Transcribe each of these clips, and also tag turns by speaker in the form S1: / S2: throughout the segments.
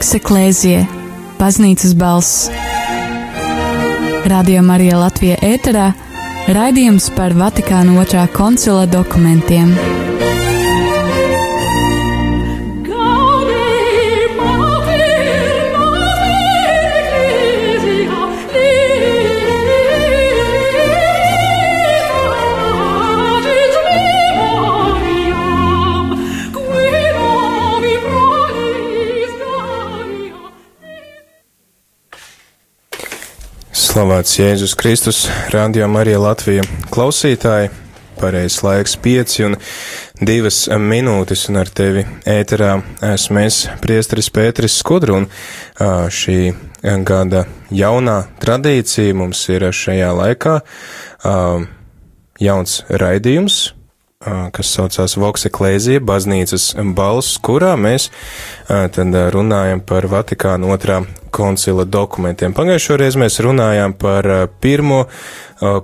S1: Voks Eklēzie, Baznīcas balss. Radio Marija Latvija ēterā raidījums par Vatikāna otrā koncila dokumentiem.
S2: Slavēts Jēzus Kristus, Radio Marija Latvija. Klausītāji, pareizs laiks pieci un divas minūtes, un ar tevi ēterā esmu es, priesteris Pēteris Skudru, un šī gada jaunā tradīcija mums ir šajā laikā jauns raidījums, kas saucās Vokseklēzija, baznīcas balss, kurā mēs tad runājam par Vatikāna otrā koncila dokumentiem. Pagājušo reizi mēs runājām par pirmo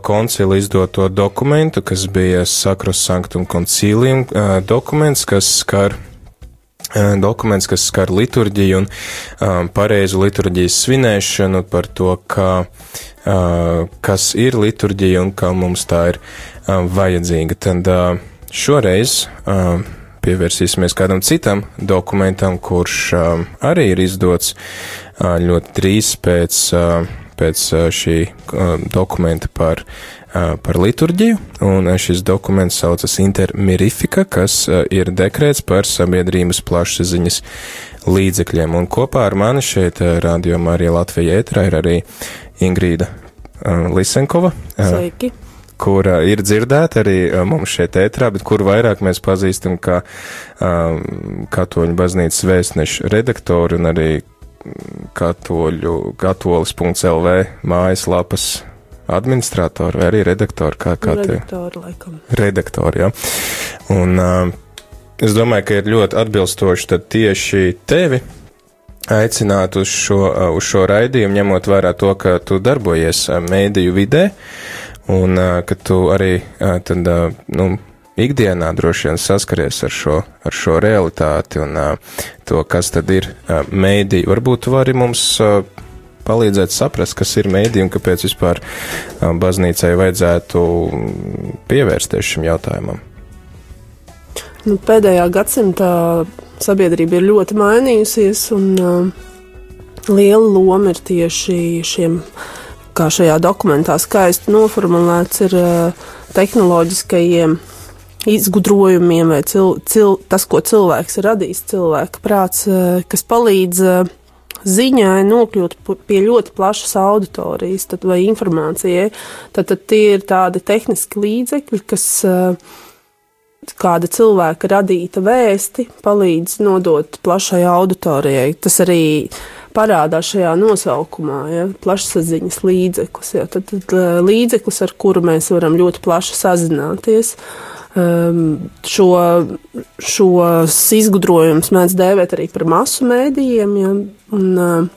S2: koncila izdoto dokumentu, kas bija Sakros Sanctum Concilium dokuments, kas skar dokuments, kas skar liturģiju un um, pareizu liturģijas svinēšanu, par to, kā, uh, kas ir liturģija un kā mums tā ir vajadzīga. Tad uh, šoreiz uh, pievērsīsimies kādam citam dokumentam, kurš uh, arī ir izdots uh, ļoti drīz pēc, uh, pēc šī dokumenta par par liturģiju, un šis dokuments saucas Intermirifika, kas ir dekrēts par sabiedrības plašsaziņas līdzekļiem. Un kopā ar mani šeit Radio Marija Latvija ētrā ir arī Ingrīda Lisenkova.
S3: Sveiki!
S2: Kura ir dzirdēta arī mums šeit ētrā, bet kuru vairāk mēs pazīstam kā um, katoļu baznīcas vēstnešu redaktori un arī katoļu katolis.lv mājaslapas administratori vai arī redaktori, kā, kā
S3: te? Redaktori, laikam.
S2: Redaktori, jā. Un uh, es domāju, ka ir ļoti atbilstoši tad tieši tevi aicināt uz šo, uz šo raidījumu, ņemot vērā to, ka tu darbojies mēdīju vidē un uh, ka tu arī uh, tad, uh, nu, ikdienā droši vien saskaries ar šo, ar šo realitāti un uh, to, kas tad ir uh, mēdī. Varbūt tu vari mums uh, palīdzēt saprast, kas ir mēdī un kāpēc vispār baznīcai vajadzētu pievērsties šim jautājumam.
S3: Nu, pēdējā gadsimtā sabiedrība ir ļoti mainījusies, un uh, liela loma ir tieši šiem, kā šajā dokumentā skaisti noformulēts, ir tehnoloģiskajiem izgudrojumiem vai cil, cil, tas, ko cilvēks ir radījis, cilvēka prāts, kas palīdz ziņai nokļūt pie ļoti plašas auditorijas tad, vai informācijai, tad, tad tie ir tādi tehniski līdzekļi, kas kāda cilvēka radīta vēsti palīdz nodot plašai auditorijai. Tas arī parādās šajā nosaukumā, ja, plašsaziņas līdzeklis. Ja, tad, tad eh, līdzeklis, ar kuru mēs varam ļoti plaši sazināties. Um, šo, šos izgudrojumus mēdz dēvēt arī par masu mēdījiem, ja, Un, um,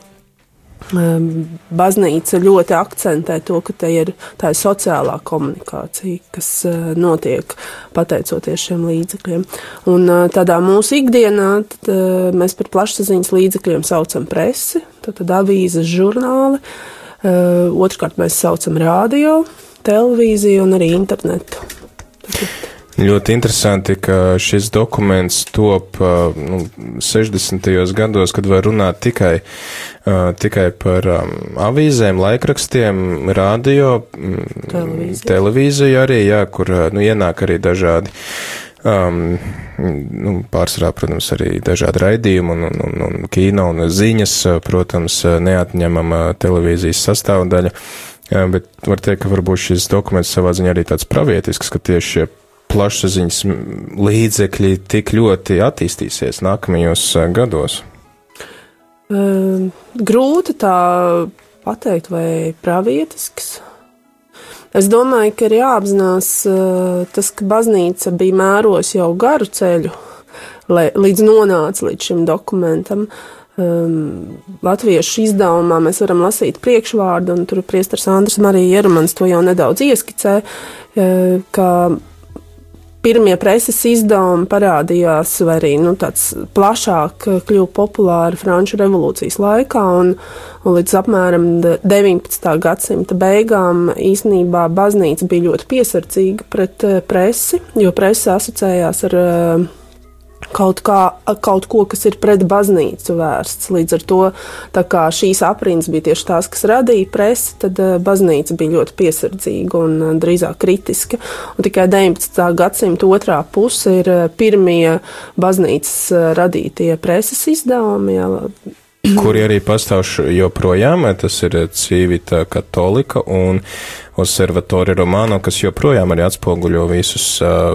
S3: baznīca ļoti akcentē to, ka tā ir, tā ir sociālā komunikācija, kas uh, notiek pateicoties šiem līdzekļiem. Un uh, tādā mūsu ikdienā tad, uh, mēs par plašsaziņas līdzekļiem saucam presi, tad, tad avīzes, žurnāli, otrkārt mēs saucam radio, televīziju un arī internetu. Tad,
S2: Ļoti interesanti, ka šis dokuments top nu, 60. gados, kad var runāt tikai, uh, tikai par avīzēm, laikrakstiem, radio,
S3: televīziju,
S2: televīziju arī, jā, kur nu, ienāk arī dažādi. Um, nu, pārsvarā, protams, arī dažādi raidījumi un, un, un, un kino un ziņas, protams, neatņemama televīzijas sastāvdaļa. Bet var teikt, ka varbūt šis dokuments savā ziņā arī tāds pravietisks, ka tieši šie plašsaziņas līdzekļi tik ļoti attīstīsies nākamajos gados?
S3: Um, grūti tā pateikt, vai pravietisks. Es domāju, ka ir jāapzinās uh, tas, ka baznīca bija mēros jau garu ceļu, līdz nonāca līdz šim dokumentam. Um, latviešu izdevumā mēs varam lasīt priekšvārdu, un tur priestars Andris Marija Jermans to jau nedaudz ieskicē, uh, ka pirmie preses izdevumi parādījās, vai arī nu, tāds plašāk kļuva populāri Franču revolūcijas laikā, un, un līdz apmēram 19. gadsimta beigām īsnībā baznīca bija ļoti piesardzīga pret presi, jo presa asociējās ar kaut, kā, kaut ko, kas ir pret baznīcu vērsts. Līdz ar to šīs aprindas bija tieši tās, kas radīja presi, tad eh, baznīca bija ļoti piesardzīga un eh, drīzāk kritiska. Un tikai 19. gadsimta otrā puse ir eh, pirmie baznīcas radītie preses izdevumi. Jā,
S2: kuri arī pastāv joprojām, tas ir Cīvita katolika un Observatori Romano, kas joprojām arī atspoguļo visus uh,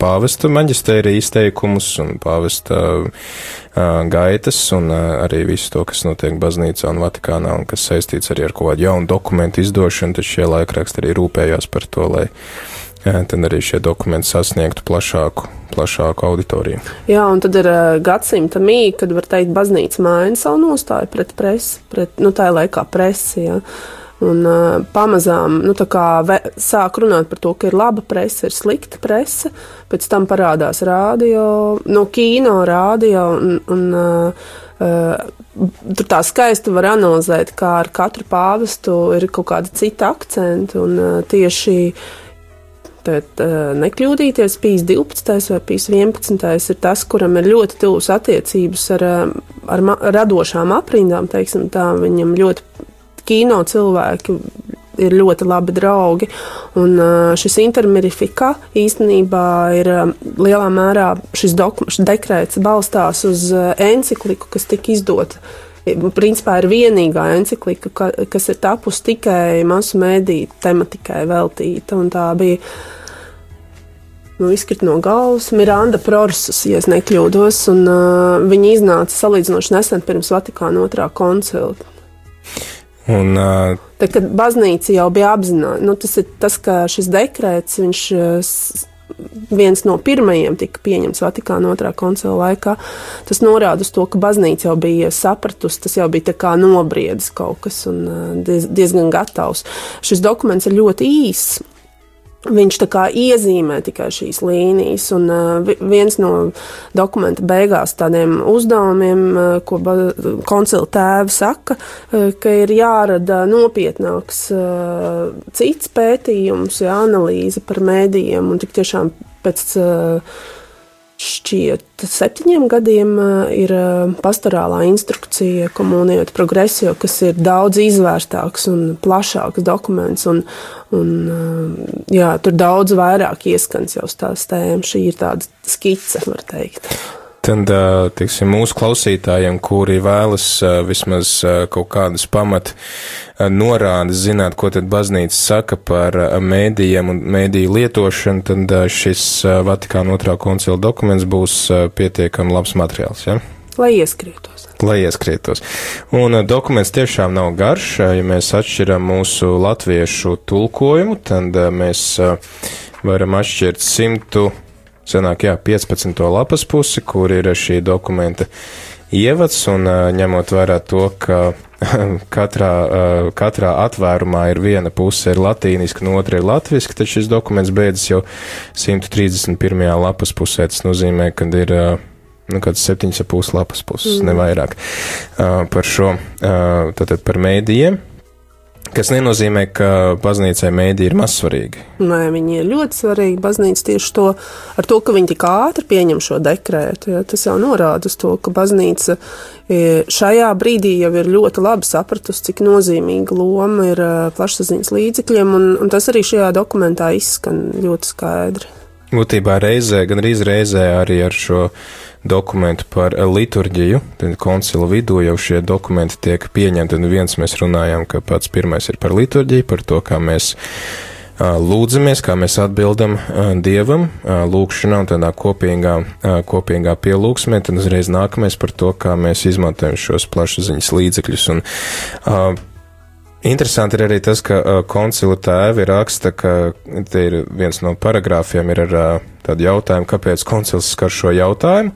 S2: pāvesta maģistērija izteikumus un pāvesta uh, gaitas un uh, arī visu to, kas notiek baznīcā un Vatikānā un kas saistīts arī ar kaut kādu jaunu dokumentu izdošanu, tad šie laikraksti arī rūpējās par to, lai tad arī šie dokumenti sasniegtu plašāku, plašāku auditoriju.
S3: Jā, un tad ir gadsimta mīja, kad var teikt, baznīca maina savu nostāju pret presi, pret, nu, tā laikā presi, jā. Un uh, pamazām nu, ve, sāk runāt par to, ka ir laba presa, ir slikta presa. Pēc tam parādās rādio, no kino, rādio. Un, un, uh, uh, tur tā skaisti var analizēt, kā ar katru pāvestu ir kaut kāda cita akcenta. Un uh, tieši Tad uh, nekļūdīties, PIS 12 vai PIS 11 ir tas, kuram ir ļoti tuvas attiecības ar, ar radošām aprindām, teiksim tā, viņam ļoti kino cilvēki ir ļoti labi draugi. Un šis intermirifika īstenībā ir lielā mērā šis, šis dekrēts balstās uz encikliku, kas tika izdota. Principā ir vienīgā enциklika, ka, kas ir tapusi tikai masu mēdīju tematikai veltīta. Tā bija nu, izkrita no galvas. Miranda Prorsas, ja nekļūdos, un uh, viņa iznāca salīdzinoši nesen pirms Vatikāna otrā koncila. Un, uh, Tad, kad baznīca jau bija apzināta, nu, tas ir tas, ka šis dekrets, viņš viens no pirmajiem tika pieņemts Vatikāna otrā koncila laikā. Tas norāda uz to, ka baznīca jau bija sapratusi, tas jau bija nobriedis kaut kas un diez, diezgan gatavs. Šis dokuments ir ļoti īss. Viņš tā kā iezīmē tikai šīs līnijas, un uh, viens no dokumenta beigās tādiem uzdevumiem, uh, ko koncila tēvi saka, uh, ka ir jārada nopietnāks uh, cits pētījums, jā, analīze par mēdījiem, un tik tiešām pēc uh, šķiet septiņiem gadiem ir pastorālā instrukcija komunijot progresio, kas ir daudz izvērstāks un plašāks dokuments, un, un jā, tur daudz vairāk ieskans jau uz tās tēmas. Šī ir tāda skice, var teikt.
S2: Tad, teiksim, mūsu klausītājiem, kuri vēlas vismaz kaut kādas pamat norādes zināt, ko tad baznīca saka par mēdījiem un mēdīju lietošanu, tad šis Vatikāna otrā koncila dokuments būs pietiekami labs materiāls, ja?
S3: Lai ieskrietos.
S2: Lai ieskrietos. Un dokuments tiešām nav garš. Ja mēs atšķiram mūsu latviešu tulkojumu, tad mēs varam atšķirt simtu Sanāk, jā, 15. lapas pusi, kur ir šī dokumenta ievads, un ņemot vērā to, ka katrā, katrā atvērumā ir viena puse ir latīniska, no otra ir latviska, tad šis dokuments beidzas jau 131. lapas pusē. Tas nozīmē, ka ir nu, kāds septiņas pus lapas puses, mm. nevairāk par šo, tātad par mēdījiem. Kas nenozīmē, ka baznīcai mēdī ir mazsvarīgi.
S3: Nē, viņi ir ļoti svarīgi. Baznīca tieši to, ar to, ka viņi tik ātri pieņem šo dekrētu, ja, tas jau norāda uz to, ka baznīca e, šajā brīdī jau ir ļoti labi sapratusi, cik nozīmīga loma ir e, plašsaziņas līdzekļiem, un, un tas arī šajā dokumentā izskan ļoti skaidri.
S2: Būtībā reizē, gan arī reizē arī ar šo dokumentu par liturģiju, tad koncila vidū jau šie dokumenti tiek pieņemti, un viens mēs runājām, ka pats pirmais ir par liturģiju, par to, kā mēs lūdzamies, kā mēs atbildam Dievam lūkšanā un tādā kopīgā, kopīgā pielūgsmē, tad uzreiz nākamais par to, kā mēs izmantojam šos plašsaziņas līdzekļus. Un, Interesanti ir arī tas, ka uh, koncila tēvi raksta, ka te ir viens no paragrāfiem ir ar uh, tādu jautājumu, kāpēc koncils skar šo jautājumu.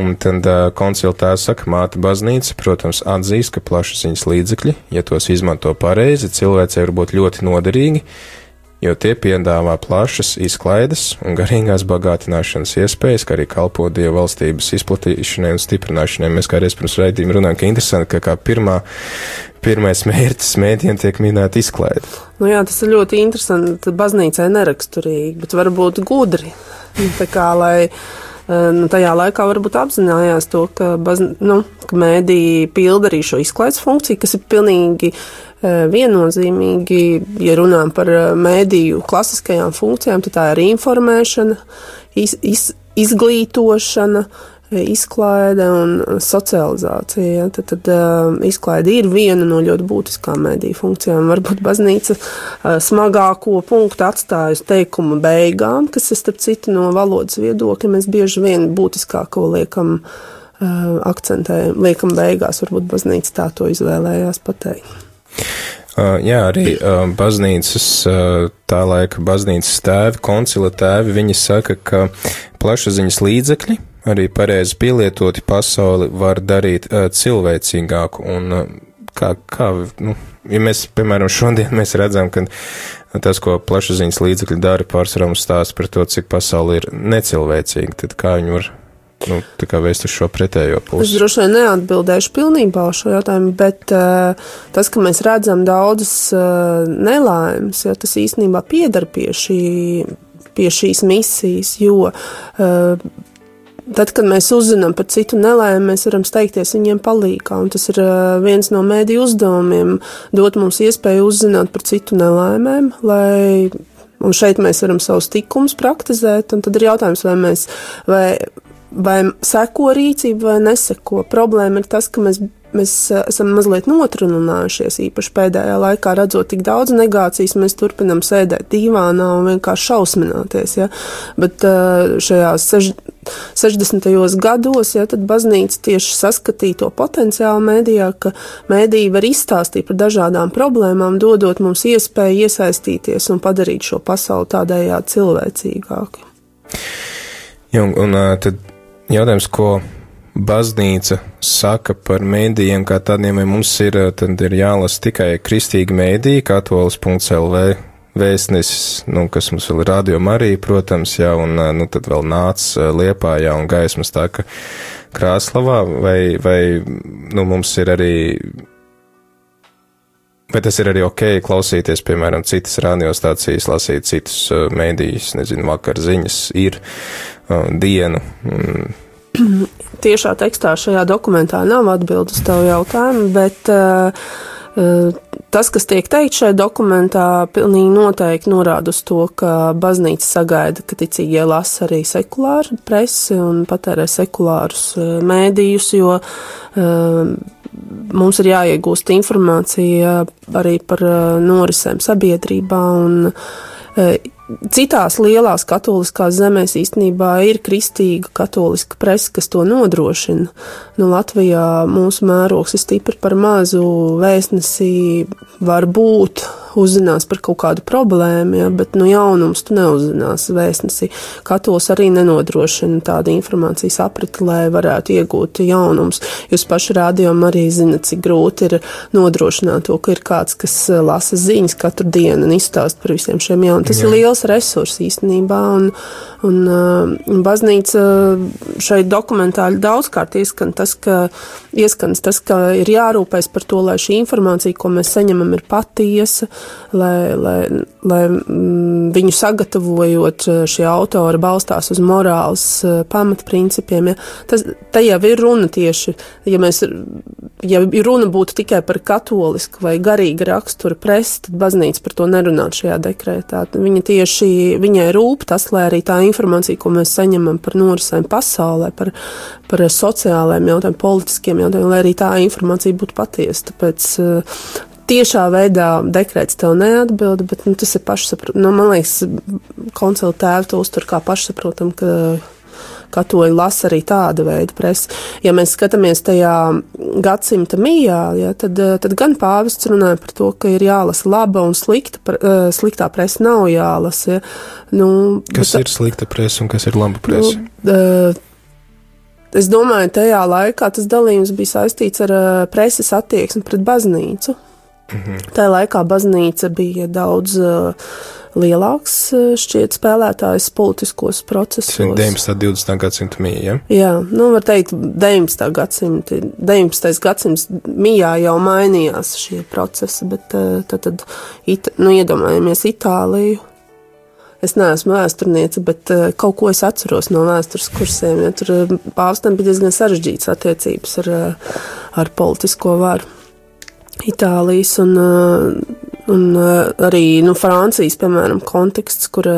S2: Un tad uh, koncila tēvs saka, māte baznīca, protams, atzīst, ka plašsaziņas līdzekļi, ja tos izmanto pareizi, cilvēcei var būt ļoti noderīgi, jo tie piedāvā plašas izklaides un garīgās bagātināšanas iespējas, kā arī kalpo Dievu valstības izplatīšanai un stiprināšanai. Mēs kādreiz pirms raidījuma runājam, ka interesanti, ka kā pirmā, pirmais mērķis mēdiem tiek minēta izklaide.
S3: Nu jā, tas ir ļoti interesanti. Baznīcai neraksturīgi, bet varbūt gudri. Tā kā, lai nu, tajā laikā varbūt apzinājās to, ka, baz, nu, ka mēdī pilda arī šo izklaides funkciju, kas ir pilnīgi viennozīmīgi, ja runājam par mēdīju klasiskajām funkcijām, tad tā ir informēšana, iz, iz, izglītošana, izklaide un socializācija. Ja? Tad, tad uh, izklaide ir viena no ļoti būtiskām mediju funkcijām. Varbūt baznīca uh, smagāko punktu atstāja uz teikuma beigām, kas ir starp citu no valodas viedokļa. Mēs bieži vien būtiskāko liekam uh, akcentējam, liekam beigās. Varbūt baznīca tā to izvēlējās pateikt.
S2: Jā, arī baznīcas, tā laika baznīcas tēvi, koncila tēvi, viņi saka, ka plašsaziņas līdzekļi, arī pareizi pielietoti pasauli var darīt cilvēcīgāku. Un, kā, kā, nu, ja mēs, piemēram, šodien mēs redzam, ka tas, ko plašsaziņas līdzekļi dara, pārsvarā mums stāsta par to, cik pasauli ir necilvēcīga, tad kā viņi var. Nu, tā kā vēst uz šo pretējo pusi.
S3: Es droši vien neatbildēšu pilnībā uz šo jautājumu, bet uh, tas, ka mēs redzam daudzas uh, nelaimes, ja tas īstenībā piedar pie, šī, pie šīs misijas, jo uh, Tad, kad mēs uzzinām par citu nelēmu, mēs varam steigties viņiem palīgā. Tas ir viens no mēdīju uzdevumiem - dot mums iespēju uzzināt par citu nelēmēm, lai, un šeit mēs varam savus tikumus praktizēt. Tad ir jautājums, vai mēs, vai, vai seko rīcību vai neseko. Problēma ir tas, ka mēs mēs esam mazliet notrunājušies, īpaši pēdējā laikā, redzot tik daudz negācijas, mēs turpinam sēdēt divānā un vienkārši šausmināties. Ja? Bet šajās sež, 60. gados, ja, tad baznīca tieši saskatīja to potenciālu mēdījā, ka mēdīja var izstāstīt par dažādām problēmām, dodot mums iespēju iesaistīties un padarīt šo pasauli tādējādi cilvēcīgāku.
S2: Ja, un, un tad jautājums, ko baznīca saka par mēdījiem kā tādiem, vai mums ir, tad ir jālasa tikai kristīgi mēdīji, katolis.lv vēstnesis, nu, kas mums vēl ir radio Marija, protams, jā, un, nu, tad vēl nāca Liepājā un gaismas tā, ka Krāslavā, vai, vai, nu, mums ir arī, vai tas ir arī ok klausīties, piemēram, citas radiostācijas, lasīt citus mēdījus, nezinu, vakar ziņas ir dienu. Mm.
S3: Tiešā tekstā šajā dokumentā nav atbildes tavu jautājumu, bet uh, Tas, kas tiek teikt šajā dokumentā, pilnīgi noteikti norāda uz to, ka baznīca sagaida, ka ticīgie lasa arī sekulāru presi un patērē sekulārus mēdījus, jo mums ir jāiegūst informācija arī par norisēm sabiedrībā un Citās lielās katoliskās zemēs īstenībā ir kristīga katoliska presa, kas to nodrošina. Nu, Latvijā mūsu mērogs ir stipri par mazu, vēstnesī var būt uzzinās par kaut kādu problēmu, ja, bet nu, jaunums tu neuzzināsi vēstnesī. Katols arī nenodrošina tādu informācijas apriti, lai varētu iegūt jaunums. Jūs paši rādījumā arī zinat, cik grūti ir nodrošināt to, ka ir kāds, kas eh, lasa ziņas katru dienu un izstāst par visiem šiem jaunumiem. Tas Jā. ir liels resurs īstenībā, un, un, un uh, baznīca šeit dokumentāli daudzkārt ieskan tas, ka, ieskans tas, ka ir jārūpēs par to, lai šī informācija, ko mēs saņemam, ir patiesa, lai, lai, lai mm, viņu sagatavojot eh, šie autori balstās uz morāles eh, pamatprincipiem. Ja. Tas, jau ir runa tieši, ja mēs, ja runa būtu tikai par katolisku vai garīgu raksturu presi, tad baznīca par to nerunātu šajā dekrētā. Viņa tieši, viņai rūp tas, lai arī tā informācija, ko mēs saņemam par norisēm pasaulē, par, par sociālajiem jautājumiem, politiskiem jautājumiem, lai arī tā informācija būtu patiesa. Tāpēc eh, tiešā veidā dekrēts tev neatbilda, bet nu, tas ir pašsaprotami. Nu, man liekas, koncila tēvi to uztur kā pašsaprotam, ka katoļi lasa arī tāda veida presi. Ja mēs skatāmies tajā gadsimta mijā, ja, tad, tad gan pāvests runāja par to, ka ir jālasa laba un slikta, eh, sliktā presa nav jālasa. Ja. Nu,
S2: kas bet, ir slikta presa un kas ir laba presa? Nu, uh,
S3: Es domāju, tajā laikā tas dalījums bija saistīts ar uh, preses attieksmi pret baznīcu. Mhm. Tajā laikā baznīca bija daudz uh, lielāks šķiet spēlētājs politiskos procesos.
S2: 19. un 20. gadsimta mīja.
S3: Ja? Jā, nu var teikt, 19. gadsimta, 19. gadsimts mījā jau mainījās šie procesi, bet tad, tad it, nu, iedomājamies Itāliju, Es neesmu vēsturniece, bet uh, kaut ko es atceros no vēstures kursiem. Ja, tur uh, pāvstam bija diezgan sarežģītas attiecības ar, uh, ar politisko varu. Itālijas un, un arī nu, Francijas, piemēram, konteksts, kur,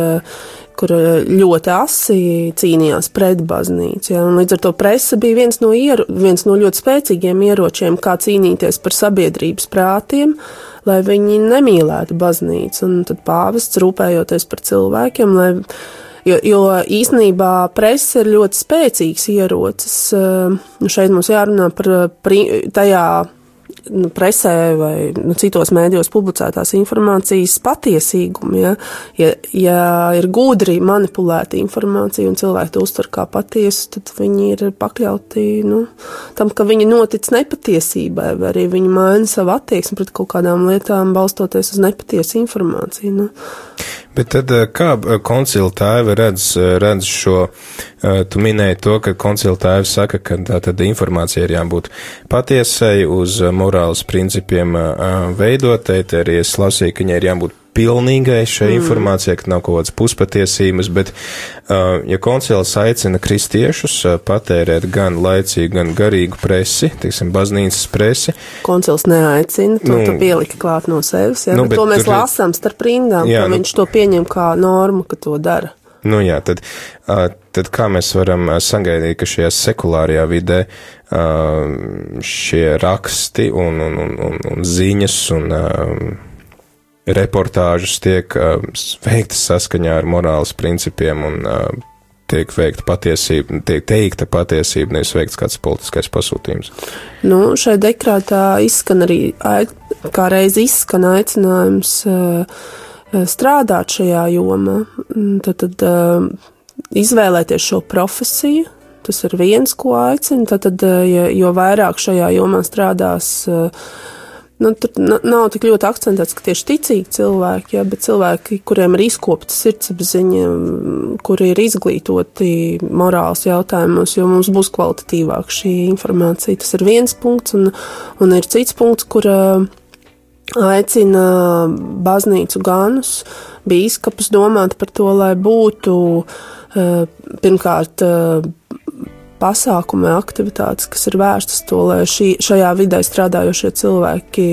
S3: kur ļoti asi cīnījās pret baznīcu. Ja, līdz ar to presa bija viens no, ieru, viens no ļoti spēcīgiem ieročiem, kā cīnīties par sabiedrības prātiem. Lai viņi nemīlētu baznīcu. Un tad pāvests rūpējoties par cilvēkiem, lai, jo, jo īstenībā presa ir ļoti spēcīgs ierocis. Šeit mums jārunā par tajā nu, presē vai nu, citos mēdījos publicētās informācijas patiesīgumu. Ja? Ja, ja ir gudri manipulēta informācija un cilvēki to uztver kā patiesu, tad viņi ir pakļauti nu, tam, ka viņi notic nepatiesībai, vai arī viņi maina savu attieksmi pret kaut kādām lietām, balstoties uz nepatiesu informāciju. Nu.
S2: Bet tad eh, kā eh, koncila tēvi redz, eh, redz šo, tu minēji to, ka koncila tēvi saka, ka tā tad informācija ir jābūt patiesai, uz morāles principiem veidotai, te arī es lasīju, ka viņai ir jābūt pilnīgai šai mm. informācijai, ka nav kaut kādas puspatiesības, bet, uh, ja koncils aicina kristiešus uh, patērēt gan laicīgu, gan garīgu presi, teiksim, baznīcas presi.
S3: Koncils neaicina, to nu, tu pieliki klāt no sevis, ja, nu, bet to mēs tur... lasām starp rindām, jā, ka nu, viņš to pieņem kā normu, ka to dara.
S2: Nu jā, tad, uh, tad kā mēs varam sagaidīt, ka šajā sekulārajā vidē šie raksti un, un, un, un, un ziņas un uh, reportāžas tiek uh, veiktas saskaņā ar morāles principiem un uh, tiek veikta patiesība, tiek teikta patiesība, nevis veikts kāds politiskais pasūtījums.
S3: Nu, šai dekrātā izskan arī, kā reiz izskan aicinājums uh, strādāt šajā jomā, mm, tad, tad uh, izvēlēties šo profesiju, tas ir viens, ko aicina, tad, tad uh, jo vairāk šajā jomā strādās uh, nu, tur nav tik ļoti akcentēts, ka tieši ticīgi cilvēki, ja, bet cilvēki, kuriem ir izkopta sirdsapziņa, kuri ir izglītoti morāls jautājumos, jo mums būs kvalitatīvāk šī informācija. Tas ir viens punkts, un, un ir cits punkts, kur aicina baznīcu ganus, bīskapus domāt par to, lai būtu pirmkārt pasākumi, aktivitātes, kas ir vērstas to, lai šī, šajā vidē strādājošie cilvēki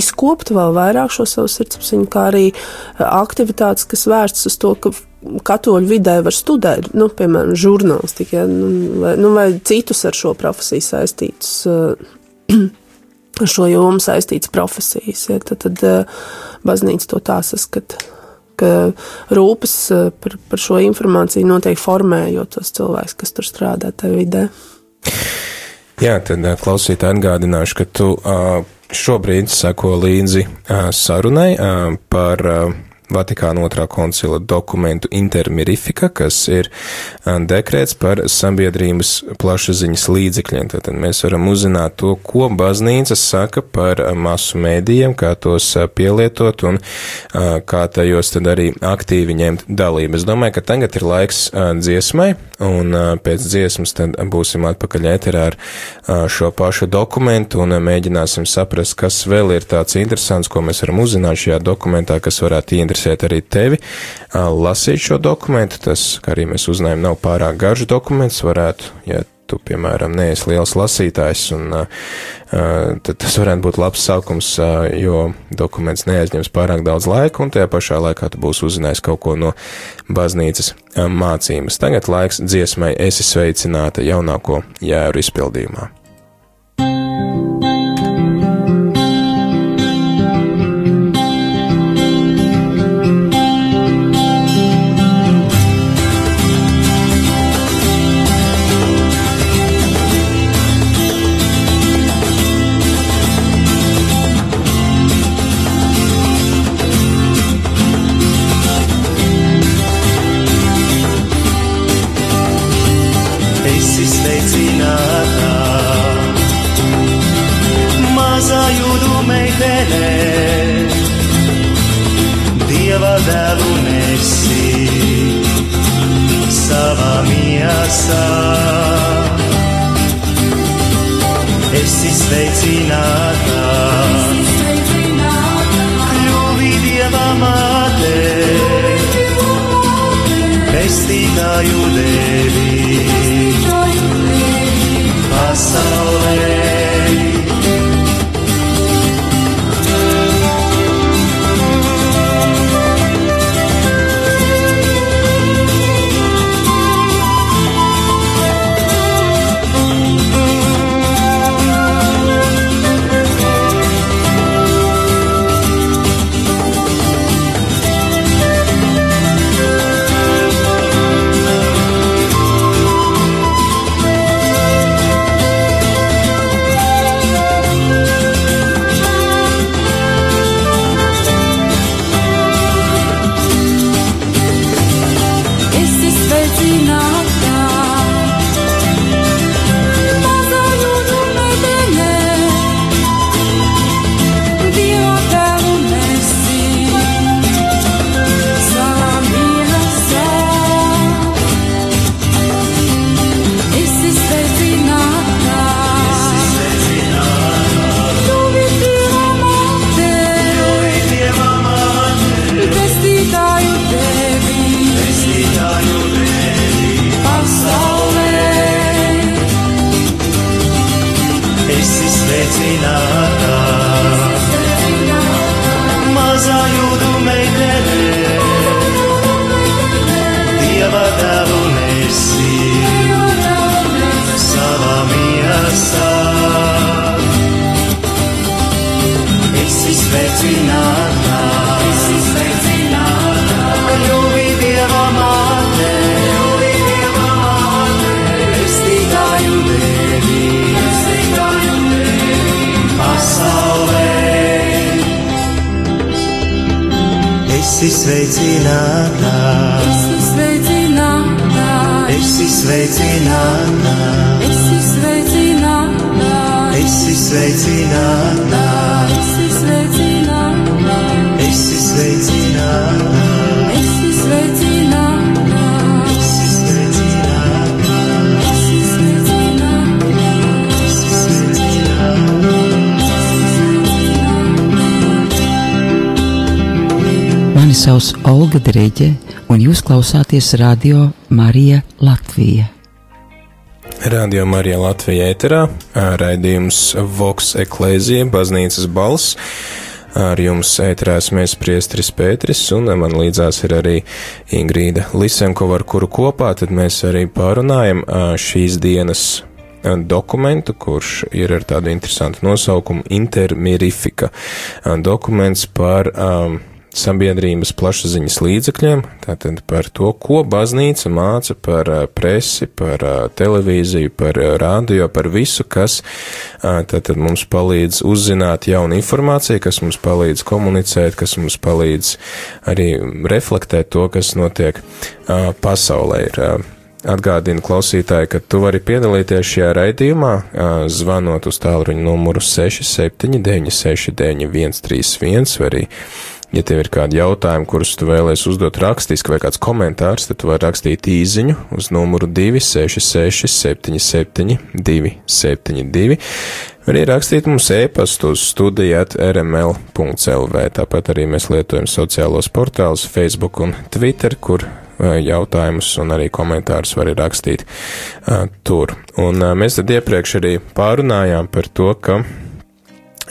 S3: izkoptu vēl vairāk šo savu sirdsapziņu, kā arī eh, aktivitātes, kas vērstas uz to, ka katoļu vidē var studēt, nu, piemēram, žurnālistiku, ja, nu, vai, nu, vai citus ar šo profesiju saistītus, eh, ar šo jomu saistītas profesijas, ja, tad, tad eh, baznīca to tā saskata ka rūpes eh, par, par šo informāciju notiek formējot tos cilvēkus, kas tur strādā tajā vidē.
S2: Jā, tad eh, klausītāji atgādināšu, ka tu uh, šobrīd seko līdzi sarunai par Vatikāna otrā koncila dokumentu intermirifika, kas ir dekrēts par sabiedrības plašsaziņas līdzekļiem. Tad mēs varam uzzināt to, ko baznīca saka par masu mēdījiem, kā tos pielietot un kā tajos tad arī aktīvi ņemt dalību. Es domāju, ka tagad ir laiks dziesmai, un pēc dziesmas tad būsim atpakaļ ēterā ar šo pašu dokumentu un mēģināsim saprast, kas vēl ir tāds interesants, ko mēs varam uzzināt šajā dokumentā, kas varētu ieinteresēt interesēt arī tevi lasīt šo dokumentu. Tas, kā arī mēs uzzinājām, nav pārāk garš dokuments, varētu, ja tu, piemēram, neesi liels lasītājs, un uh, tad tas varētu būt labs sākums, uh, jo dokuments neaizņems pārāk daudz laika, un tajā pašā laikā tu būsi uzzinājis kaut ko no baznīcas mācības. Tagad laiks dziesmai esi sveicināta jaunāko jēru izpildījumā.
S4: Esi sveicināta. Esi sveicināta. Esi sveicināta.
S5: Esi sveicināta.
S4: Esi sveicināta.
S5: Esi sveicināta.
S4: Esi sveicināta.
S6: Mani sauc Olga Dreģe, un jūs klausāties radio Marija Latvija.
S2: Radio Marija Latvija ēterā, raidījums Vox Eklēzija, baznīcas balss. Ar jums ēterā esmu es priestris Pēteris, un man līdzās ir arī Ingrīda Lisenkova, ar kuru kopā tad mēs arī pārunājam šīs dienas dokumentu, kurš ir ar tādu interesantu nosaukumu Intermirifika. Dokuments par um, sabiedrības plašsaziņas līdzekļiem, tātad par to, ko baznīca māca par presi, par televīziju, par rādio, par visu, kas tātad mums palīdz uzzināt jaunu informāciju, kas mums palīdz komunicēt, kas mums palīdz arī reflektēt to, kas notiek pasaulē. Ir, Atgādinu klausītāji, ka tu vari piedalīties šajā raidījumā, zvanot uz tālruņa numuru 679 691 131 vai arī Ja tev ir kādi jautājumi, kurus tu vēlēsi uzdot rakstiski vai kāds komentārs, tad tu vari rakstīt īziņu uz numuru 266 77 272, vai arī rakstīt mums e-pastu uz studijāt rml.lv. Tāpat arī mēs lietojam sociālos portālus Facebook un Twitter, kur jautājumus un arī komentārus var rakstīt uh, tur. Un uh, mēs tad iepriekš arī pārunājām par to, ka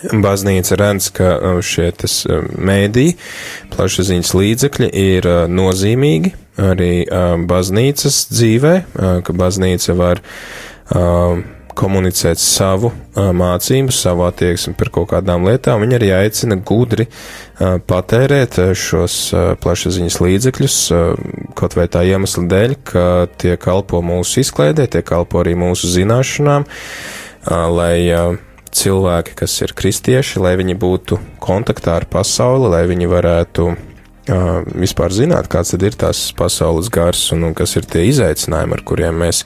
S2: baznīca redz, ka šie tas mēdī, plašsaziņas līdzekļi ir nozīmīgi arī baznīcas dzīvē, ka baznīca var komunicēt savu mācību, savu attieksmi par kaut kādām lietām. Viņa arī aicina gudri patērēt šos plašsaziņas līdzekļus, kaut vai tā iemesla dēļ, ka tie kalpo mūsu izklaidē, tie kalpo arī mūsu zināšanām, lai cilvēki, kas ir kristieši, lai viņi būtu kontaktā ar pasauli, lai viņi varētu uh, vispār zināt, kāds ir tās pasaules gars un, un kas ir tie izaicinājumi, ar kuriem mēs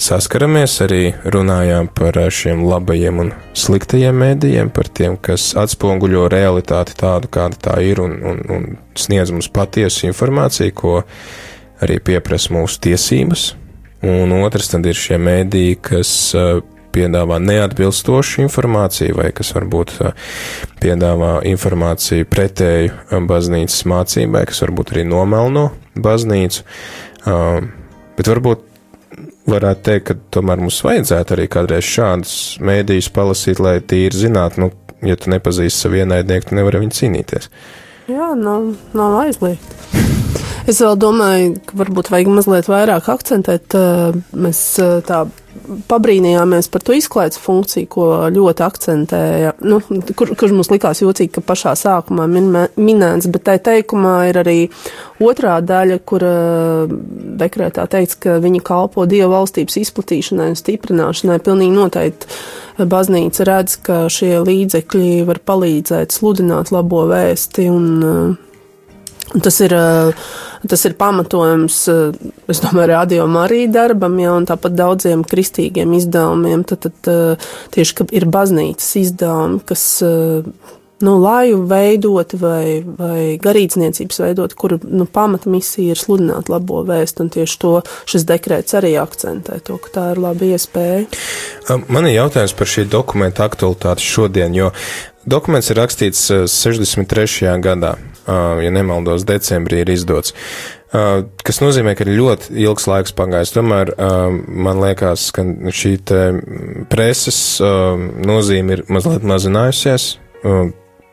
S2: saskaramies. Arī runājām par šiem labajiem un sliktajiem mēdījiem, par tiem, kas atspoguļo realitāti tādu, kāda tā ir un, un, un sniedz mums patiesu informāciju, ko arī pieprasa mūsu tiesības un otrs tad ir šie mēdīji, kas uh, piedāvā neatbilstošu informāciju vai kas varbūt piedāvā informāciju pretēju baznīcas mācībai, kas varbūt arī nomelno baznīcu. Bet varbūt varētu teikt, ka tomēr mums vajadzētu arī kādreiz šādus mēdījus palasīt, lai tīri zinātu, nu, ja tu nepazīsti savu ienaidnieku, tu nevari viņu cīnīties.
S3: Jā, nav, nav aizliegt. Es vēl domāju, ka varbūt vajag mazliet vairāk akcentēt. Mēs tā pabrīnījāmies par to izklaides funkciju, ko ļoti akcentēja, nu, kur, kurš mums likās jocīgi, ka pašā sākumā min, minēts, bet tai teikumā ir arī otrā daļa, kur eh, dekrētā teikts, ka viņi kalpo Dieva valstības izplatīšanai un stiprināšanai. Pilnīgi noteikti eh, baznīca redz, ka šie līdzekļi var palīdzēt sludināt labo vēsti un Un Tas ir, eh, tas ir pamatojums, eh, es domāju, radio arī darbam, ja, un tāpat daudziem kristīgiem izdevumiem. Tad, tad eh, tieši, ka ir baznīcas izdevumi, kas, nu, laju veidot vai, vai garīdzniecības veidot, kura, nu, pamatmisija ir sludināt labo vēstu, un tieši to šis dekrēts arī akcentē, to, ka tā ir laba iespēja.
S2: Man ir jautājums par šī dokumenta aktualitāti šodien, jo dokuments ir rakstīts uh, 63. gadā, uh, ja nemaldos, decembrī ir izdots. Uh, kas nozīmē, ka ir ļoti ilgs laiks pagājis. Tomēr uh, man liekas, ka šī preses uh, nozīme ir mazliet mazinājusies.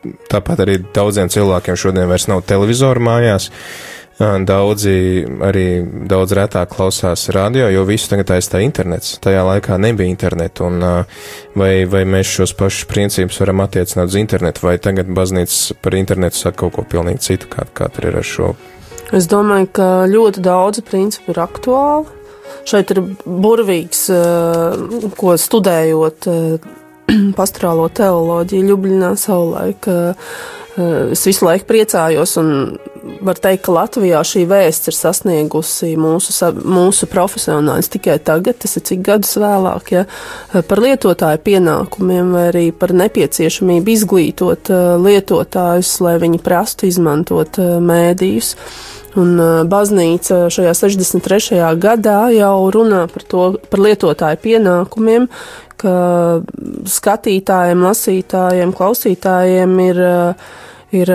S2: Tāpat arī daudziem cilvēkiem šodien vairs nav televizoru mājās. Daudzi arī daudz retāk klausās radio, jo visu tagad aizstāja internets. Tajā laikā nebija interneta, un vai, vai mēs šos pašus principus varam attiecināt uz internetu, vai tagad baznīca par internetu saka kaut ko pilnīgi citu, kā, kā tur ir ar šo.
S3: Es domāju, ka ļoti daudzi principi ir aktuāli. Šeit ir burvīgs, ko studējot pastorālo teoloģiju Ljubļinā savulaik. eh, Es visu laiku priecājos un var teikt, ka Latvijā šī vēsts ir sasniegusi mūsu, mūsu profesionāļus tikai tagad, tas ir cik gadus vēlāk, ja, par lietotāju pienākumiem vai arī par nepieciešamību izglītot eh, lietotājus, lai viņi prastu izmantot eh, mēdījus. Un baznīca šajā 63. gadā jau runā par to, par lietotāju pienākumiem, ka skatītājiem, lasītājiem, klausītājiem ir, ir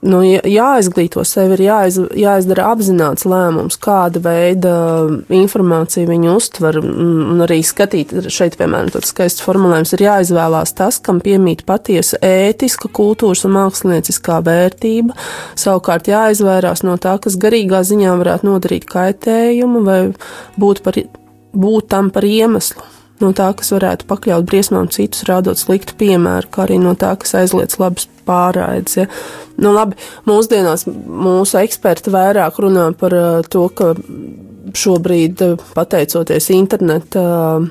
S3: nu, jā- jāizglīto sevi, ir jāiz, jāizdara apzināts lēmums, kāda veida informāciju viņi uztver, un arī skatīt, šeit, piemēram, tāds skaists formulējums ir jāizvēlās tas, kam piemīt patiesa ētiska, kultūras un mākslinieckā vērtība, savukārt jāizvairās no tā, kas garīgā ziņā varētu nodarīt kaitējumu vai būt, par, būt tam par iemeslu. No tā, kas varētu pakļaut briesmām citus, rādot sliktu piemēru, kā arī no tā, kas aizliedz labas pārraides. Ja. Nu, labi, mūsdienās mūsu eksperti vairāk runā par uh, to, ka šobrīd, uh, pateicoties interneta uh,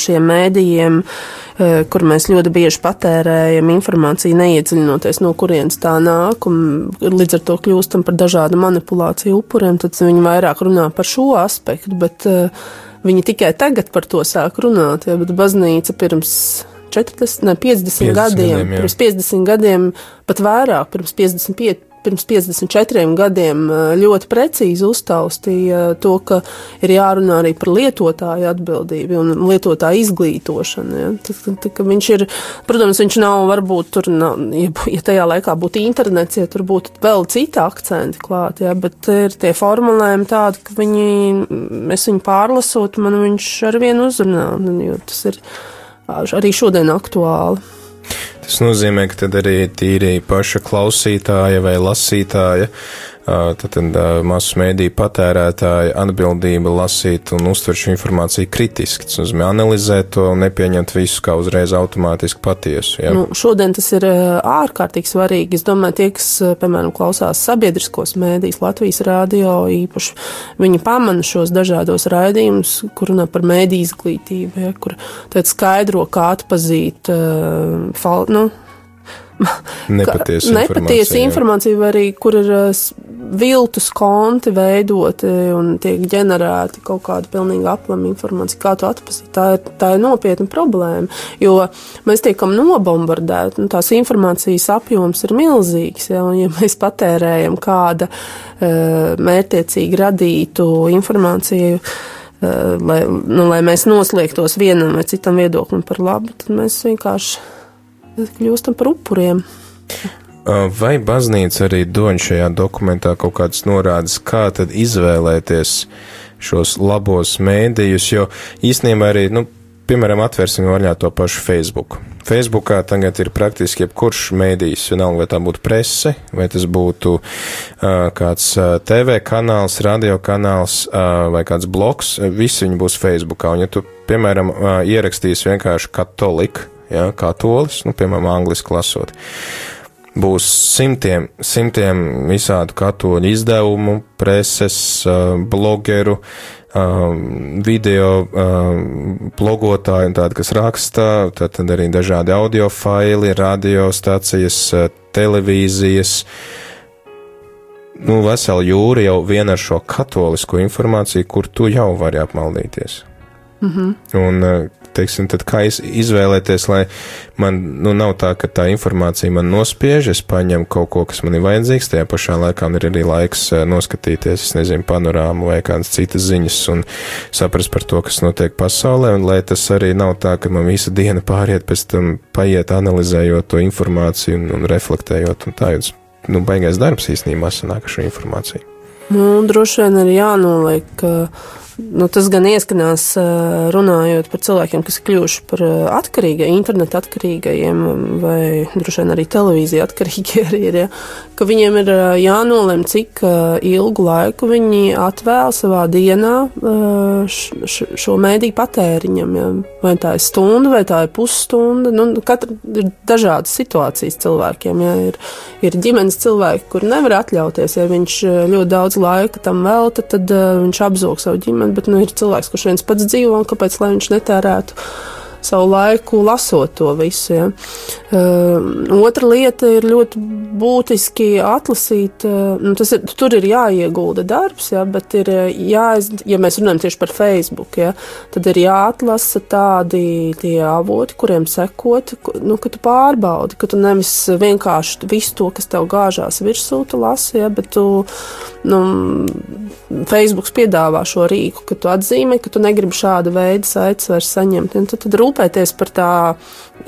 S3: šiem mēdījiem, uh, kur mēs ļoti bieži patērējam informāciju, neiedziļinoties, no kurienes tā nāk, un līdz ar to kļūstam par dažādu manipulāciju upuriem, tad viņi vairāk runā par šo aspektu, bet uh, viņi tikai tagad par to sāk runāt, ja, bet baznīca pirms 40, ne, 50,
S2: 50
S3: gadiem,
S2: gadiem, jā.
S3: pirms 50 gadiem, pat vairāk, pirms 55, pirms 54 gadiem ļoti precīzi uztaustīja to, ka ir jārunā arī par lietotāju atbildību un lietotāju izglītošanu. Ja. Tas, ka, ka viņš ir, protams, viņš nav varbūt tur, nav, ja tajā laikā būtu internets, ja tur būtu vēl citi akcenti klāt, ja, bet ir tie formulējumi tādi, ka viņi, es viņu pārlasot, man viņš ar vienu uzrunā, jo tas ir arī šodien aktuāli.
S2: Tas nozīmē, ka tad arī tīri paša klausītāja vai lasītāja, ā, tad, tad ā, masu mēdīju patērētāja atbildība lasīt un uztvert šo informāciju kritiski. Tas nozīmē analizēt to un nepieņemt visu kā uzreiz automātiski patiesu. Ja?
S3: Nu, šodien tas ir ārkārtīgi svarīgi. Es domāju, tie, kas, piemēram, klausās sabiedriskos mēdījus, Latvijas rādio īpaši, viņi pamana šos dažādos raidījumus, kur runā par mēdī izglītību, ja, kur tad skaidro, kā atpazīt uh, fal, nu,
S2: Nepatiesa
S3: nepatiesa
S2: informācija, jā.
S3: informācija, vai arī kur ir s- viltus konti veidoti un tiek ģenerēti kaut kāda pilnīgi aplama informācija. Kā to atpazīt? Tā ir, tā ir nopietna problēma, jo mēs tiekam nobombardēti, un tās informācijas apjoms ir milzīgs, ja, un ja mēs patērējam kāda uh, mērtiecīgi radītu informāciju, uh, lai, nu, lai mēs noslēgtos vienam vai citam viedoklim par labu, tad mēs vienkārši kļūstam par upuriem.
S2: Vai baznīca arī dod šajā dokumentā kaut kādas norādes, kā tad izvēlēties šos labos mēdījus, jo īstenībā arī, nu, piemēram, atvērsim vaļā to pašu Facebook. Facebookā tagad ir praktiski jebkurš mēdījis, vienalga, vai tā būtu prese, vai tas būtu uh, kāds uh, TV kanāls, radio kanāls uh, vai kāds blogs, visi viņi būs Facebookā. Un ja tu, piemēram, uh, ierakstīsi vienkārši katolika, ja, katolis, nu, piemēram, angliski lasot, būs simtiem, simtiem visādu katoļu izdevumu, preses, uh, blogeru, uh, video uh, blogotāju tādi, kas raksta, tad, arī dažādi audio faili, radiostacijas, televīzijas. Nu, vesela jūra jau vien ar šo katolisko informāciju, kur tu jau vari apmaldīties. Mm -hmm. Un, teiksim, tad kā iz, izvēlēties, lai man, nu, nav tā, ka tā informācija man nospiež, es paņemu kaut ko, kas man ir vajadzīgs, tajā pašā laikā man ir arī laiks eh, noskatīties, es nezinu, panorāmu vai kādas citas ziņas un saprast par to, kas notiek pasaulē, un lai tas arī nav tā, ka man visa diena pāriet pēc tam paiet analizējot to informāciju un, un reflektējot, un tā jūs, nu, baigais darbs īstenībā sanāk ar šo informāciju.
S3: Nu, droši vien ir jānoliek, ka nu, tas gan ieskanās runājot par cilvēkiem, kas ir kļuvuši par atkarīgiem, internetu atkarīgajiem, vai droši vien arī televīzija atkarīgi arī ir, ja, ka viņiem ir jānolem, cik ilgu laiku viņi atvēl savā dienā šo mēdīju patēriņam. Ja. Vai tā ir stunda, vai tā ir pusstunda. Nu, katra ir dažādas situācijas cilvēkiem. Ja. Ir, ir ģimenes cilvēki, kur nevar atļauties, ja viņš ļoti daudz laika tam velta, tad viņš apzog savu ģimeni, bet nu, ir cilvēks, kurš viens pats dzīvo, un kāpēc lai viņš netērētu savu laiku lasot to visu. Ja. Uh, otra lieta ir ļoti būtiski atlasīt, uh, nu, tas ir, tur ir jāiegulda darbs, ja, bet ir uh, jāiz, ja mēs runājam tieši par Facebook, ja, tad ir jāatlasa tādi tie avoti, kuriem sekot, nu, ka tu pārbaudi, ka tu nevis vienkārši visu to, kas tev gāžās virsū, tu lasi, ja, bet tu, nu, Facebook piedāvā šo rīku, ka tu atzīmē, ka tu negribi šāda veida saites vairs saņemt. Un tad, tad rūpēties par tā,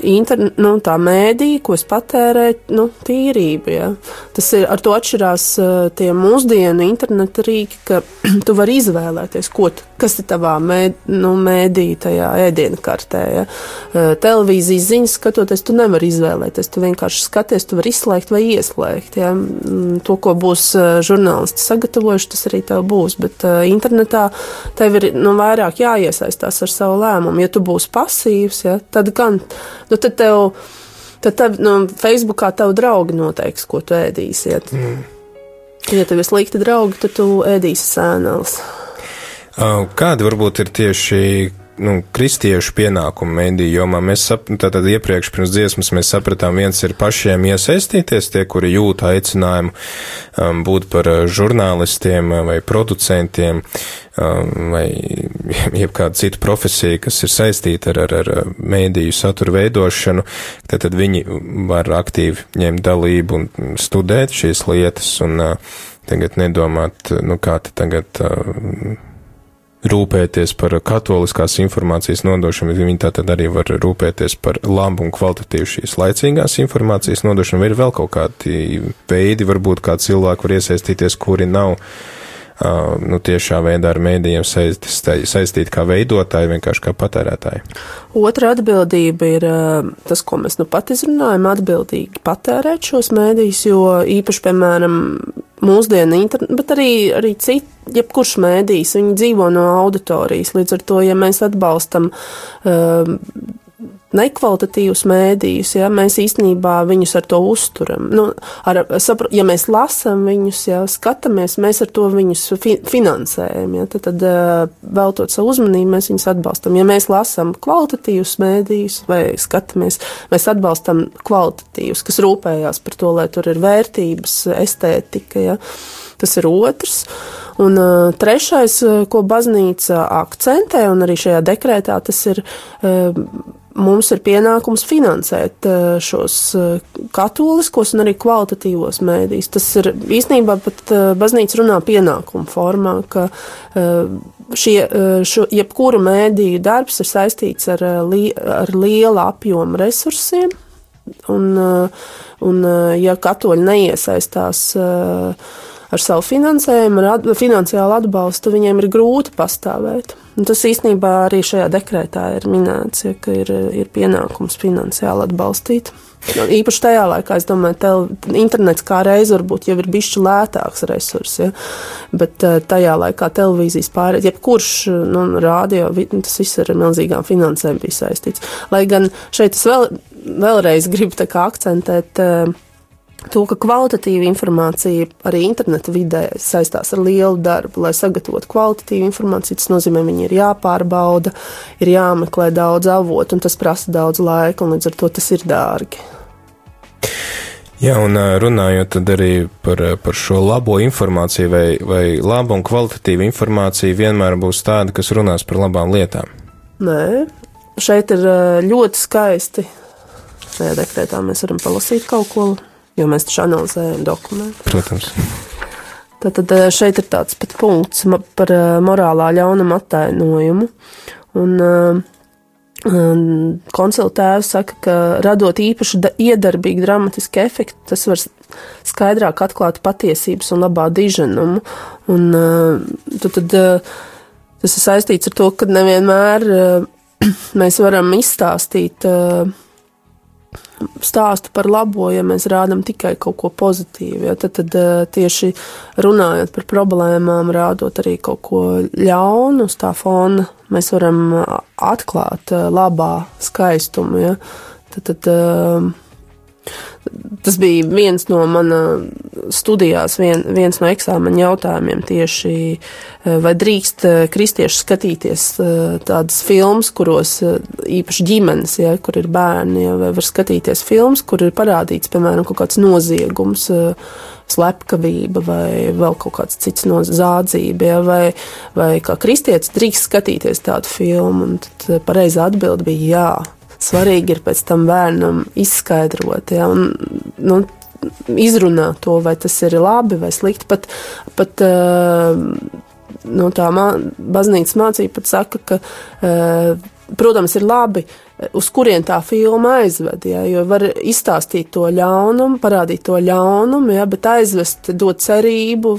S3: interne, nu, tā mēdī, ko es patērēju, nu, tīrību. Ja. Tas ir ar to atšķirās uh, tie mūsdienu interneta rīki, ka tu vari izvēlēties, ko kas ir tavā mēd, nu, mēdī, tajā ēdienu kartē. Ja. Uh, televīzijas ziņas skatoties, tu nevari izvēlēties. Tu vienkārši skaties, tu vari izslēgt vai ieslēgt. Ja. Mm, To, ko būs uh, žurnālisti sagatavojuši, tas arī tev būs. Bet internetā tev ir nu, vairāk jāiesaistās ar savu lēmumu. Ja tu būsi pasīvs, ja, tad gan nu, tad tev. Tad tev, nu, Facebookā tev draugi noteiks, ko tu ēdīsi. Ja, mm. ja tev ir slikti draugi, tad tu ēdīsi sēnēs.
S2: Uh, Kādi varbūt ir tieši nu, kristiešu pienākumu mediju jomā? Mēs tātad iepriekš pirms dziesmas mēs sapratām, viens ir pašiem iesaistīties, tie, kuri jūt aicinājumu um, būt par uh, žurnālistiem uh, vai producentiem um, vai jebkādu citu profesiju, kas ir saistīta ar, ar, ar mēdīju satura veidošanu, tad, tad viņi var aktīvi ņemt dalību un studēt šīs lietas un uh, tagad nedomāt, nu kā te tagad. Uh, rūpēties par katoliskās informācijas nodošanu, viņi tātad arī var rūpēties par labu un kvalitatīvu šīs laicīgās informācijas nodošanu, vai ir vēl kaut kādi veidi, varbūt kā cilvēki var iesaistīties, kuri nav uh, nu, tiešā veidā ar mēdījiem saistīti, kā veidotāji, vienkārši kā patērētāji.
S3: Otra atbildība ir tas, ko mēs nu pat izrunājam, atbildīgi patērēt šos mēdījus, jo īpaši, piemēram, mūsdienu internetu, bet arī, arī citi, jebkurš mēdījis, viņi dzīvo no auditorijas. Līdz ar to, ja mēs atbalstam uh, nekvalitatīvus mēdījus, ja mēs īstenībā viņus ar to uzturam. Nu, ar, sapra, ja mēs lasām viņus, ja skatāmies, mēs ar to viņus fi finansējam. Ja, tad, tad veltot savu uzmanību, mēs viņus atbalstam. Ja mēs lasām kvalitatīvus mēdījus vai skatāmies, mēs atbalstam kvalitatīvus, kas rūpējās par to, lai tur ir vērtības, estētika. Ja. Tas ir otrs. Un uh, trešais, ko baznīca akcentē, un arī šajā dekrētā tas ir. Uh, mums ir pienākums finansēt uh, šos uh, katoliskos un arī kvalitatīvos mēdījus. Tas ir īstenībā pat uh, baznīca runā pienākumu formā, ka šie, šo, jebkura mēdīju darbs ir saistīts ar, li, ar liela apjoma resursiem. Un, un ja katoļi neiesaistās ar savu finansējumu, ar at, finansiālu atbalstu, viņiem ir grūti pastāvēt. Un tas īstenībā arī šajā dekrētā ir minēts, ja, ka ir, ir pienākums finansiāli atbalstīt. Nu, īpaši tajā laikā, es domāju, tel, internets kā reiz varbūt jau ir bišķi lētāks resurs, ja, bet eh, tajā laikā televīzijas pārējais, jebkurš, nu, rādio, tas viss ar milzīgām finansēm bija saistīts. Lai gan šeit es vēl, vēlreiz gribu akcentēt, uh, to, ka kvalitatīva informācija arī interneta vidē saistās ar lielu darbu, lai sagatavotu kvalitatīvu informāciju. Tas nozīmē, viņi ir jāpārbauda, ir jāmeklē daudz avotu, un tas prasa daudz laika, un līdz ar to tas ir dārgi.
S2: Jā, un runājot arī par, par šo labo informāciju, vai, vai laba un kvalitatīva informācija vienmēr būs tāda, kas runās par labām lietām?
S3: Nē, šeit ir ļoti skaisti. Šajā dekrētā mēs varam palasīt kaut ko jo mēs taču analizējam dokumentus.
S2: Protams.
S3: Tātad eh, šeit ir tāds pat punkts par eh, morālā ļaunuma attainojumu. Un, uh, Koncila tēvs saka, ka radot īpaši iedarbīgu dramatisku efektu, tas var skaidrāk atklāt patiesības un labā diženumu. Un, tad, tad, tas ir saistīts ar to, ka nevienmēr mēs varam izstāstīt uh, stāstu par labo, ja mēs rādām tikai kaut ko pozitīvu. Ja, tad, tad eh, tieši runājot par problēmām, rādot arī kaut ko ļaunu uz tā fona, mēs varam atklāt eh, labā skaistumu. Ja. Tad, tad, Tas bija viens no mana studijās, vien, viens no eksāmeņa jautājumiem tieši, eh, vai drīkst eh, kristieši skatīties eh, tādas filmas, kuros īpaši ģimenes, ja, kur ir bērni, ja, vai var skatīties filmas, kur ir parādīts, piemēram, kaut kāds noziegums, slepkavība vai vēl kaut kāds cits no zādzība, ja, vai, vai kā kristietis drīkst skatīties tādu filmu, un tad pareizā atbild bija jā svarīgi ir pēc tam bērnam izskaidrot, ja, un, nu, izrunāt to, vai tas ir labi vai slikti. Pat, pat uh, no tā mā, baznīcas mācība pat saka, ka, uh, protams, ir labi, uz kurien tā filma aizved, ja, jo var izstāstīt to ļaunumu, parādīt to ļaunumu, ja, bet aizvest, dot cerību,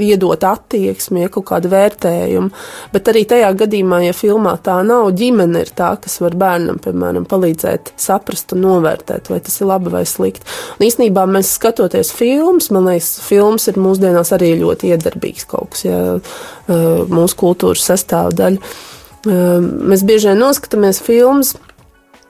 S3: iedot attieksmi, ja kaut kādu vērtējumu. Bet arī tajā gadījumā, ja filmā tā nav, ģimene ir tā, kas var bērnam, piemēram, palīdzēt saprast un novērtēt, vai tas ir labi vai slikti. Un īsnībā mēs skatoties filmas, man liekas, filmas ir mūsdienās arī ļoti iedarbīgs kaut kas, ja mūsu kultūras sastāvdaļa. Mēs bieži vien noskatāmies filmas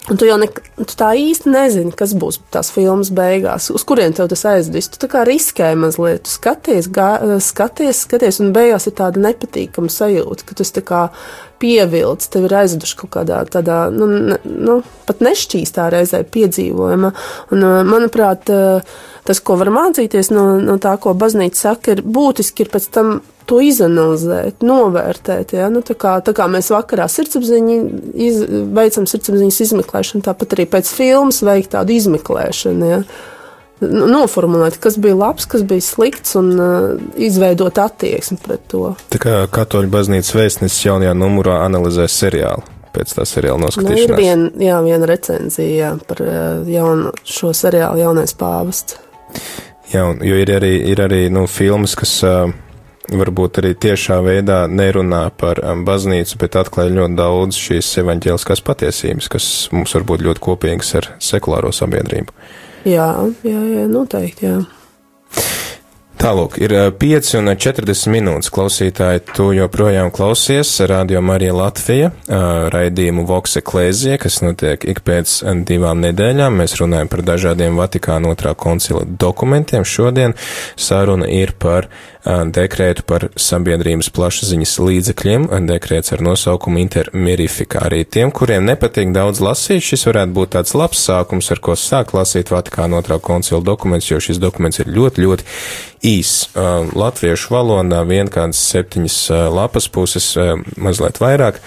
S3: Un tu jau ne, tu tā īsti nezini, kas būs tās filmas beigās, uz kurien tev tas aizdīs. Tu tā kā riskē mazliet, tu skaties, gā, skaties, skaties, un beigās ir tāda nepatīkama sajūta, ka tas tā kā pievilcis, tev ir aizduši kaut kādā tādā, nu, ne, nu pat nešķīstā reizē piedzīvojuma. Un, manuprāt, tas, ko var mācīties no, no tā, ko baznīca saka, ir būtiski ir pēc tam to izanalizēt, novērtēt. Ja? Nu, tā, kā, tā kā mēs vakarā iz, veicam sirdsapziņas izmeklēšanu, tāpat arī pēc filmas veikt tādu izmeklēšanu. Ja? Nu, noformulēt, kas bija labs, kas bija slikts, un uh, izveidot attieksmi pret to.
S2: Tā kā Katoļu baznīcas vēstnesis jaunajā numurā analizē seriālu pēc tā seriāla noskatīšanās.
S3: Nu, ir vien, jā, viena recenzija jā, par uh, jaunu, šo seriālu jaunais pāvests.
S2: Jā, un, jo ir arī, ir arī nu, filmas, kas uh, varbūt arī tiešā veidā nerunā par um, baznīcu, bet atklāja ļoti daudz šīs evaņģēliskās patiesības, kas mums var būt ļoti kopīgas ar sekulāro sabiedrību.
S3: Jā, jā, jā noteikti, jā.
S2: Tālūk, ir 5 un 40 minūtes klausītāji, tu joprojām klausies Radio Marija Latvija, raidījumu Vox Eklēzija, kas notiek ik pēc divām nedēļām. Mēs runājam par dažādiem Vatikāna otrā koncila dokumentiem. Šodien saruna ir par dekrētu par sabiedrības plašsaziņas līdzekļiem, dekrēts ar nosaukumu Intermirifikā. Arī tiem, kuriem nepatīk daudz lasīt, šis varētu būt tāds labs sākums, ar ko sākt lasīt Vatikāna otrā koncila dokumentus, jo šis dokuments ir ļoti, ļoti īs. Latviešu valodā vien kādas septiņas lapas puses, mazliet vairāk,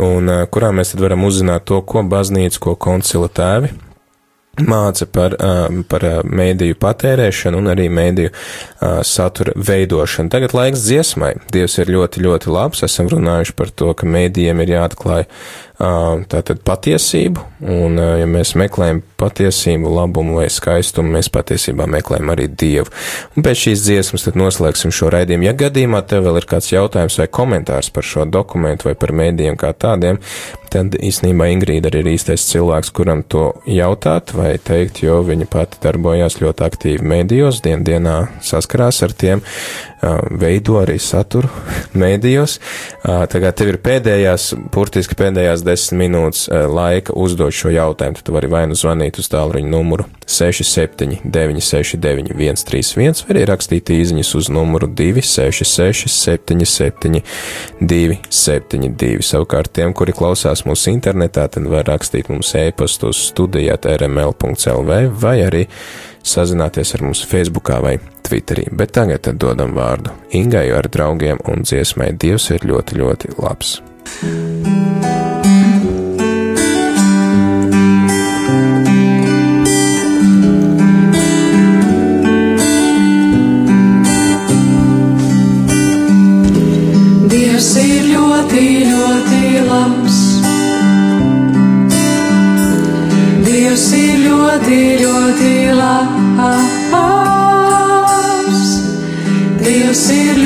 S2: un kurā mēs tad varam uzzināt to, ko baznīca, ko koncila tēvi māca par, par mēdīju patērēšanu un arī mēdīju satura veidošanu. Tagad laiks dziesmai. Dievs ir ļoti, ļoti labs. Esam runājuši par to, ka mēdījiem ir jāatklāj tātad patiesību, un ja mēs meklējam patiesību, labumu vai skaistumu, mēs patiesībā meklējam arī Dievu. Un pēc šīs dziesmas tad noslēgsim šo raidījumu. Ja gadījumā tev vēl ir kāds jautājums vai komentārs par šo dokumentu vai par mēdījiem kā tādiem, tad īstenībā Ingrīda arī ir īstais cilvēks, kuram to jautāt vai teikt, jo viņa pati darbojās ļoti aktīvi mēdījos, dien dienā saskarās ar tiem, veido arī saturu mēdījos. Tagad tev ir pēdējās, burtiski pēdējās desmit minūtes laika uzdot šo jautājumu, tu vari vai nu zvanīt uz tālruņa numuru 67 969 131 vai arī rakstīt īziņas uz numuru 266 77 272. Savukārt tiem, kuri klausās mūsu internetā, tad var rakstīt mums e-pastu uz studijāt rml.lv vai arī sazināties ar mums Facebookā vai Twitterī, bet tagad dodam vārdu Ingai ar draugiem un dziesmai Dievs ir ļoti, ļoti labs.
S5: Dievs ir ļoti, ļoti labs. Dievs ir ļoti Dievs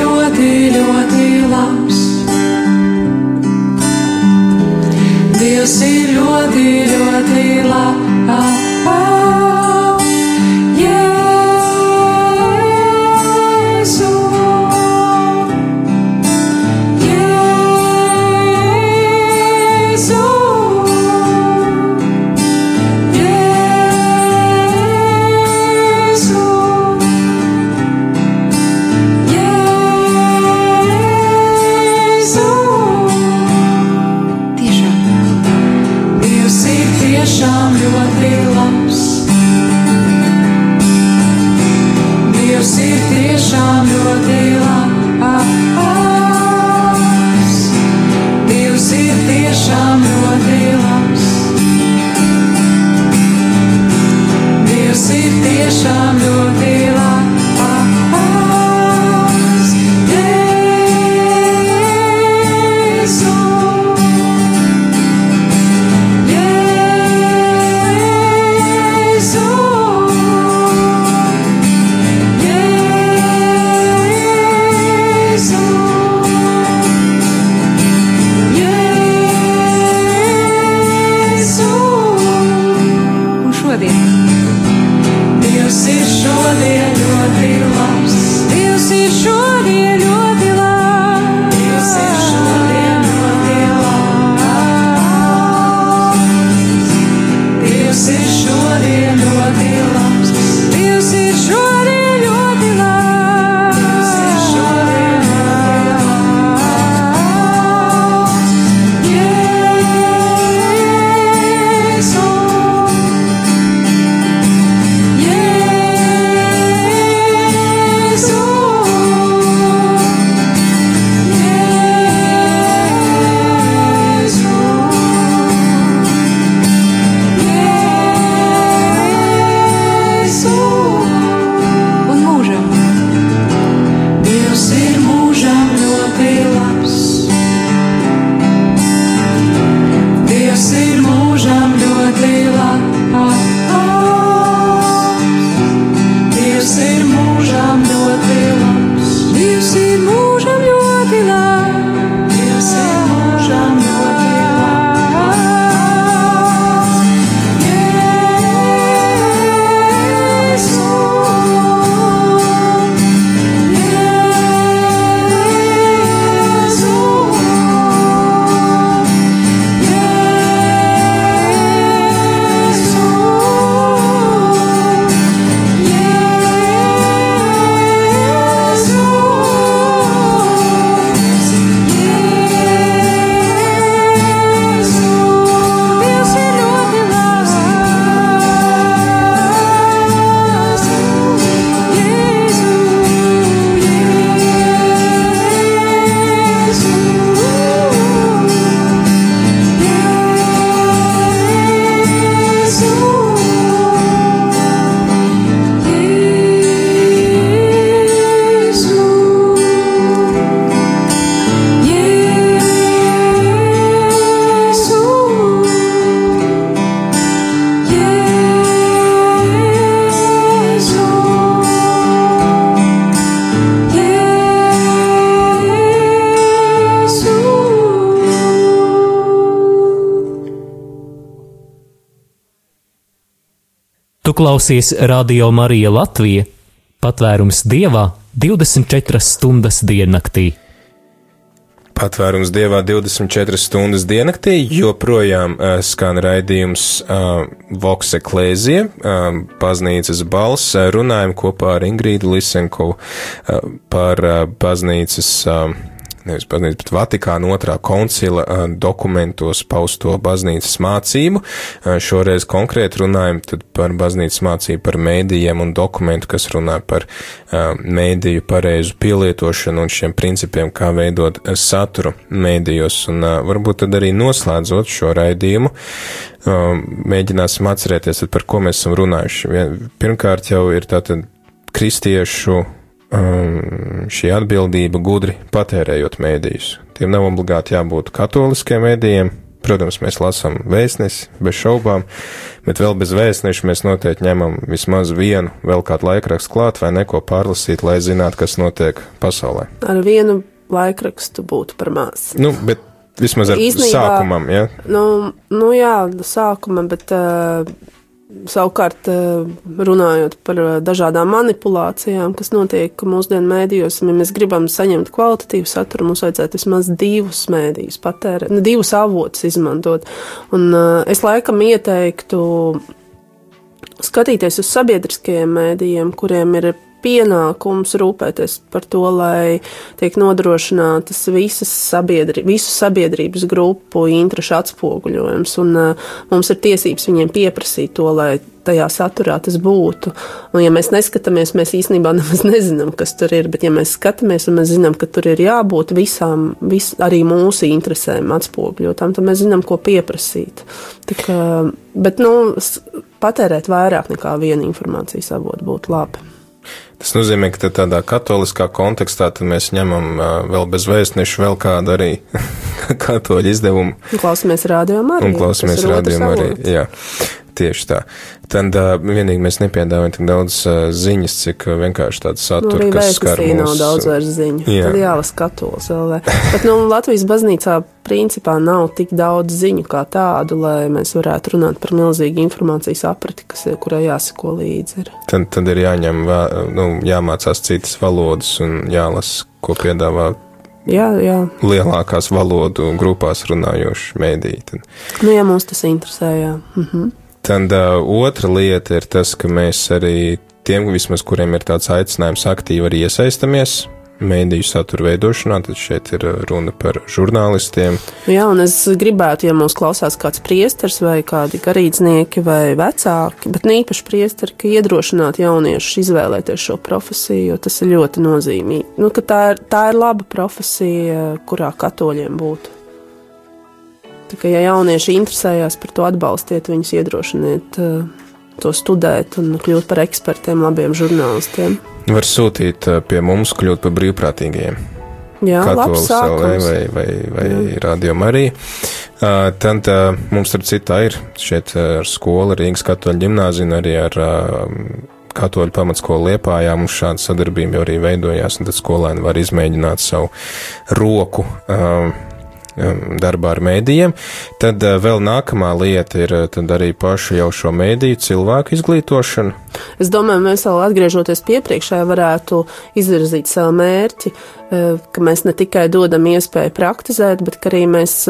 S7: Tu klausies Radio Marija Latvija - patvērums dievā 24 stundas diennaktī.
S2: Patvērums dievā 24 stundas diennaktī joprojām uh, skan raidījums uh, Vox Eklēzija, uh, baznīcas balss. Runājam kopā ar Ingrīdu Lisenko uh, par uh, baznīcas. Uh, nevis baznīcas, bet Vatikāna otrā koncila uh, dokumentos pausto baznīcas mācību. Uh, šoreiz konkrēti runājam par baznīcas mācību par mēdījiem un dokumentu, kas runā par uh, mēdīju pareizu pielietošanu un šiem principiem, kā veidot saturu mēdījos. Un varbūt tad arī noslēdzot šo raidījumu, mēģināsim atcerēties, par ko mēs esam runājuši. Pirmkārt jau ir tātad kristiešu šī atbildība gudri patērējot mēdījus. Tiem nav obligāti jābūt katoliskiem mēdījiem. Protams, mēs lasām vēstnesi, bez šaubām, bet vēl bez vēstneša mēs noteikti ņemam vismaz vienu, vēl kādu laikrakstu klāt vai neko pārlasīt, lai zinātu, kas notiek pasaulē.
S3: Ar vienu laikrakstu būtu par maz.
S2: Nu, bet vismaz ar
S3: Īsnībā-
S2: sākumam, ja?
S3: Nu, nu jā, sākuma, bet uh, savukārt uh, runājot par uh, dažādām manipulācijām, kas notiek mūsdienu mēdījos, ja mēs gribam saņemt kvalitatīvu saturu, mums vajadzētu vismaz divus mēdījus patērēt, ne, divus avotus izmantot. Un uh, es laikam ieteiktu skatīties uz sabiedriskajiem mēdījiem, kuriem ir pienākums rūpēties par to, lai tiek nodrošinātas visas sabiedri, visu sabiedrības grupu interešu atspoguļojums, un uh, mums ir tiesības viņiem pieprasīt to, lai tajā saturā tas būtu. Un ja mēs neskatāmies, mēs īstenībā nemaz nezinām, kas tur ir, bet ja mēs skatāmies un mēs zinām, ka tur ir jābūt visām, vis, arī mūsu interesēm atspoguļotām, tad mēs zinām, ko pieprasīt. Tā kā, bet, nu, patērēt vairāk nekā vienu informācijas avotu būtu labi.
S2: Tas nozīmē, ka tādā katoliskā kontekstā mēs ņemam vēl bez vēstneša vēl kādu arī katoļu izdevumu
S3: Un Klausamies rādījumā arī.
S2: un
S3: otrs
S2: rādījumu arī. Jā, tieši tā. Tad uh, vienīgi mēs nepiedāvājam tik daudz uh, ziņas, cik uh, vienkārši tāds
S3: Nu,
S2: satura,
S3: arī
S2: kas skar
S3: vēstnesī nav daudz vairs ziņu.
S2: Jā.
S3: Tad jālas katols vēl. Bet, nu, Latvijas baznīcā principā nav tik daudz ziņu kā tādu, lai mēs varētu runāt par milzīgu informācijas apriti, kas, kurai jāsako līdzi.
S2: Tad, tad ir jāņem, vē- nu, jāmācās citas valodas un jālasa, ko piedāvā
S3: Jā, jā.
S2: lielākās valodu grupās runājoši mēdī. Tad,
S3: Nu, ja mums tas interesē, jā. Mhm.
S2: tad uh, otra lieta ir tas, ka mēs arī tiem, vismaz kuriem ir tāds aicinājums, aktīvi arī iesaistamies mēdīju satura veidošanā, tad šeit ir uh, runa par žurnālistiem.
S3: Jā, un es gribētu, ja mūs klausās kāds priesteris vai kādi garīdznieki vai vecāki, bet īpaši priesteri, ka iedrošināt jauniešus izvēlēties šo profesiju, jo tas ir ļoti nozīmīgi. Nu, tā, ir, tā ir laba profesija, kurā katoļiem būtu. Tā kā ja jaunieši interesējās par to, atbalstiet viņus, iedrošiniet uh, to studēt un kļūt par ekspertiem, labiem žurnālistiem.
S2: Var sūtīt uh, pie mums, kļūt par brīvprātīgiem.
S3: Jā,
S2: Katolis LV vai, vai, vai rādījuma arī. Uh, tad uh, mums, starp citu, tā ir šeit uh, ar skolu Rīgas katoļu ģimnāziju un arī ar uh, katoļu pamatskolu Liepājā mums šāda sadarbība jau arī veidojās, un tad skolēni var izmēģināt savu roku uh, darbā ar mēdījiem. Tad uh, vēl nākamā lieta ir uh, arī pašu jau šo mēdīju cilvēku izglītošana.
S3: Es domāju, mēs vēl atgriežoties pie priekšējā, varētu izvirzīt savu mērķi, eh, ka mēs ne tikai dodam iespēju praktizēt, bet arī mēs.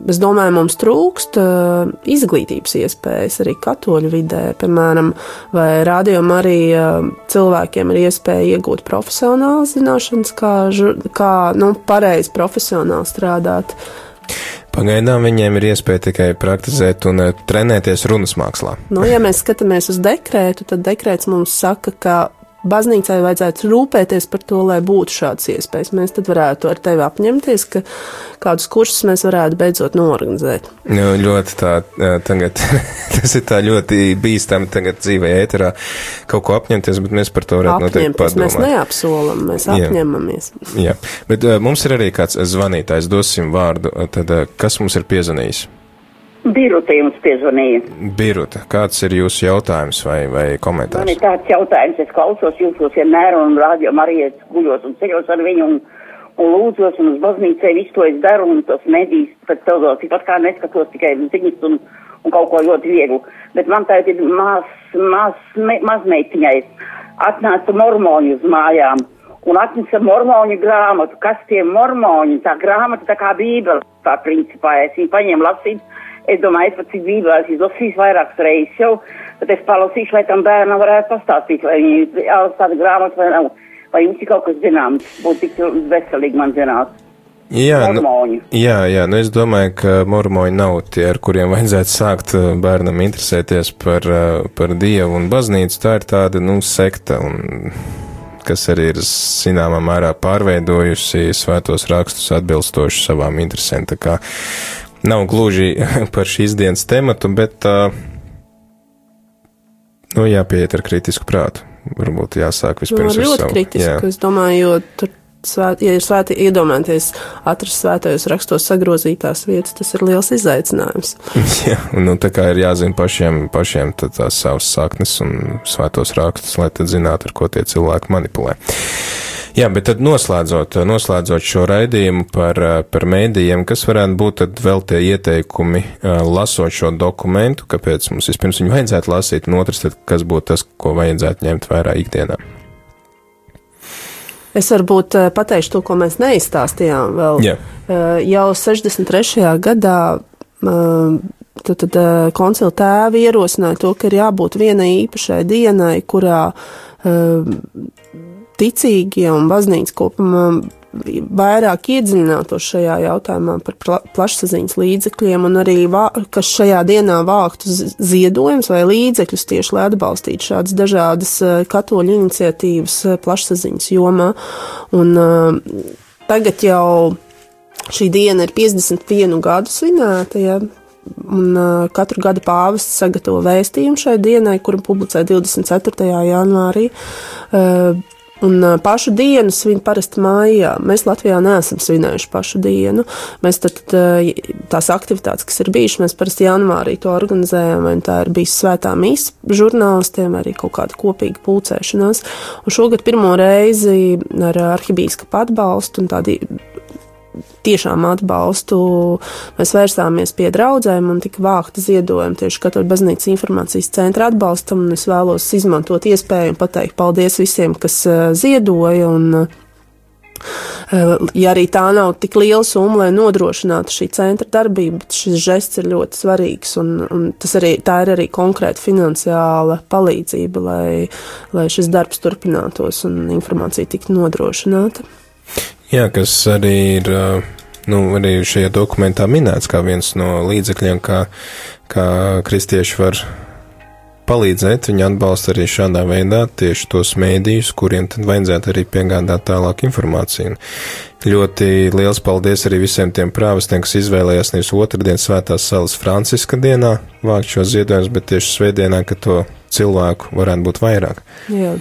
S3: Eh, Es domāju, mums trūkst uh, izglītības iespējas arī katoļu vidē. Piemēram, vai rādījumā arī uh, cilvēkiem ir iespēja iegūt profesionālas zināšanas, kā, kā nu, pareizi profesionāli strādāt.
S2: Pagaidām viņiem ir iespēja tikai praktizēt un uh, trenēties runas mākslā.
S3: Nu, ja mēs skatāmies uz dekrētu, tad dekrēts mums saka, ka baznīcai vajadzētu rūpēties par to, lai būtu šādas iespējas. Mēs tad varētu ar tevi apņemties, ka kādus kursus mēs varētu beidzot norganizēt.
S2: Nu, ļoti tā, tagad, tas ir tā ļoti bīstami tagad dzīvē ēterā kaut ko apņemties, bet mēs par to varētu noteikti
S3: Apņemties mēs
S2: padomāt.
S3: neapsolam, mēs
S2: Jā.
S3: apņemamies.
S2: Jā, bet mums ir arī kāds zvanītājs, dosim vārdu, tad kas mums ir piezvanījis?
S8: Birute jums piezvanīja.
S2: Biruta, kāds ir jūsu jautājums vai, vai
S8: Man
S2: komentārs?
S8: ir tāds jautājums, es klausos jūsos vienmēr un rādio Marijas guļos un ceļos ar viņu un, un lūdzos un uz baznīcē visu to es daru un tos medijas pēc televizors, tikpat kā neskatos tikai ziņas un, un kaut ko ļoti vieglu. bet man tā ir maz, maz, me- mazmeitiņai. Atnāca mormoņi uz mājām un atnesa mormoņu grāmatu. Kas tie mormoņi? Tā grāmata tā kā bībele, tā principā. Es viņu paņēmu lasīt. Es domāju, es pat cik bībelēs izlasīju vairākas reizes jau, bet es palasīšu, lai tam bērnam varētu pastāstīt, vai viņi tāda grāmata vai nav. Vai jums ir kaut kas zināms, būtu tik veselīgi man zināt.
S2: Jā, nu,
S8: Mormoņi.
S2: jā, jā, nu es domāju, ka mormoņi nav tie, ar kuriem vajadzētu sākt bērnam interesēties par, par dievu un baznīcu. Tā ir tāda, nu, sekta, un, kas arī ir zināmā mērā pārveidojusi svētos rakstus atbilstoši savām interesēm. Tā kā nav gluži par šīs dienas tematu, bet, uh, nu, jāpieiet ar kritisku prātu. Varbūt jāsāk
S3: Nu,
S2: vispirms ar
S3: ļoti
S2: savu.
S3: kritiski, es domāju, jo tur, svēt, ja ir svēti iedomāties, atrast svētajos rakstos sagrozītās vietas, tas ir liels izaicinājums.
S2: Jā, nu, tā kā ir jāzina pašiem, pašiem tās savas saknes un svētos rakstus, lai tad zinātu, ar ko tie cilvēki manipulē. Jā, bet tad noslēdzot, noslēdzot šo raidījumu par, par mēdījiem, kas varētu būt tad vēl tie ieteikumi, lasot šo dokumentu, kāpēc mums vispirms viņu vajadzētu lasīt, un otrs tad, kas būtu tas, ko vajadzētu ņemt vērā ikdienā.
S3: Es varbūt pateikšu to, ko mēs neizstāstījām vēl. Eh, Jau 63. gadā tad, tad koncila tēvi ierosināja to, ka ir jābūt vienai īpašai dienai, kurā ticīgie un baznīca kopumā vairāk iedziļinātos šajā jautājumā par pla plašsaziņas līdzekļiem un arī, kas šajā dienā vāktu ziedojumus vai līdzekļus tieši, lai atbalstītu šādas dažādas eh, katoļu iniciatīvas eh, plašsaziņas jomā. Un eh, tagad jau šī diena ir 51 gadu svinēta, ja, un uh, katru gadu pāvests sagatavo vēstījumu šai dienai, kuru publicē 24. janvārī. Uh, Un pašu dienu svin parasti mājā. Mēs Latvijā neesam svinējuši pašu dienu. Mēs tad tās aktivitātes, kas ir bijušas, mēs parasti janvārī to organizējam, vai tā ir bijis svētā mīsa žurnālistiem, arī kaut kāda kopīga pulcēšanās. Un šogad pirmo reizi ar arhibīskapu atbalstu un tādu tiešām atbalstu. Mēs vērsāmies pie draudzēm un tika vākta ziedojuma tieši Katoļu baznīcas informācijas centra atbalstam. Es vēlos izmantot iespēju un pateikt paldies visiem, kas uh, ziedoja. Un, uh, Ja arī tā nav tik liela summa, lai nodrošinātu šī centra darbību, bet šis žests ir ļoti svarīgs. Un, un arī, tā ir arī konkrēta finansiāla palīdzība, lai, lai šis darbs turpinātos un informācija tiktu nodrošināta.
S2: Jā, kas arī ir, nu, arī šajā dokumentā minēts kā viens no līdzekļiem, kā, kā kristieši var palīdzēt, viņi atbalsta arī šādā veidā tieši tos mēdījus, kuriem tad vajadzētu arī piegādāt tālāk informāciju. Ļoti liels paldies arī visiem tiem prāvestiem, kas izvēlējās nevis otrdien svētās salas Franciska dienā vākt šo ziedojumus, bet tieši svētdienā, ka to cilvēku varētu būt vairāk.
S3: Jā.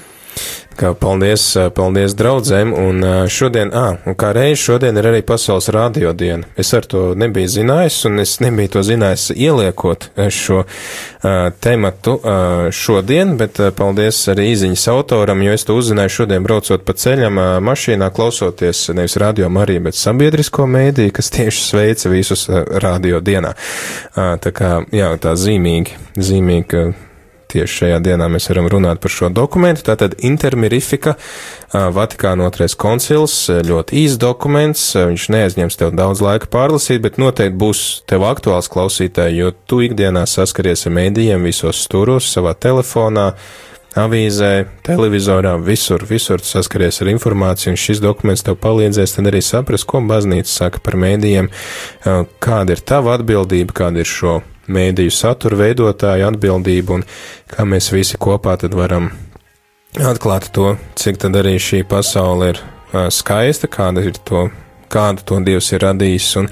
S2: Kā paldies, paldies draudzēm, un šodien, ā, un kā reiz šodien ir arī pasaules radio diena. Es ar to nebiju zinājis, un es nebiju to zinājis ieliekot šo uh, tematu uh, šodien, bet uh, paldies arī īziņas autoram, jo es to uzzināju šodien braucot pa ceļam uh, mašīnā, klausoties nevis radio Mariju, bet sabiedrisko mēdīju, kas tieši sveica visus uh, radio dienā. Uh, tā kā, jā, tā zīmīgi, zīmīgi, ka tieši šajā dienā mēs varam runāt par šo dokumentu. Tātad Intermirifika, Vatikāna otrais koncils, ļoti īs dokuments, viņš neaizņems tev daudz laika pārlasīt, bet noteikti būs tev aktuāls klausītāji, jo tu ikdienā saskaries ar mēdījiem visos stūros, savā telefonā, avīzē, televizorā, visur, visur saskaries ar informāciju, un šis dokuments tev palīdzēs tad arī saprast, ko baznīca saka par mēdījiem, kāda ir tava atbildība, kāda ir šo mēdīju satura veidotāju atbildība, un kā mēs visi kopā tad varam atklāt to, cik tad arī šī pasaule ir skaista, kāda ir to kādu to Dievs ir radījis, un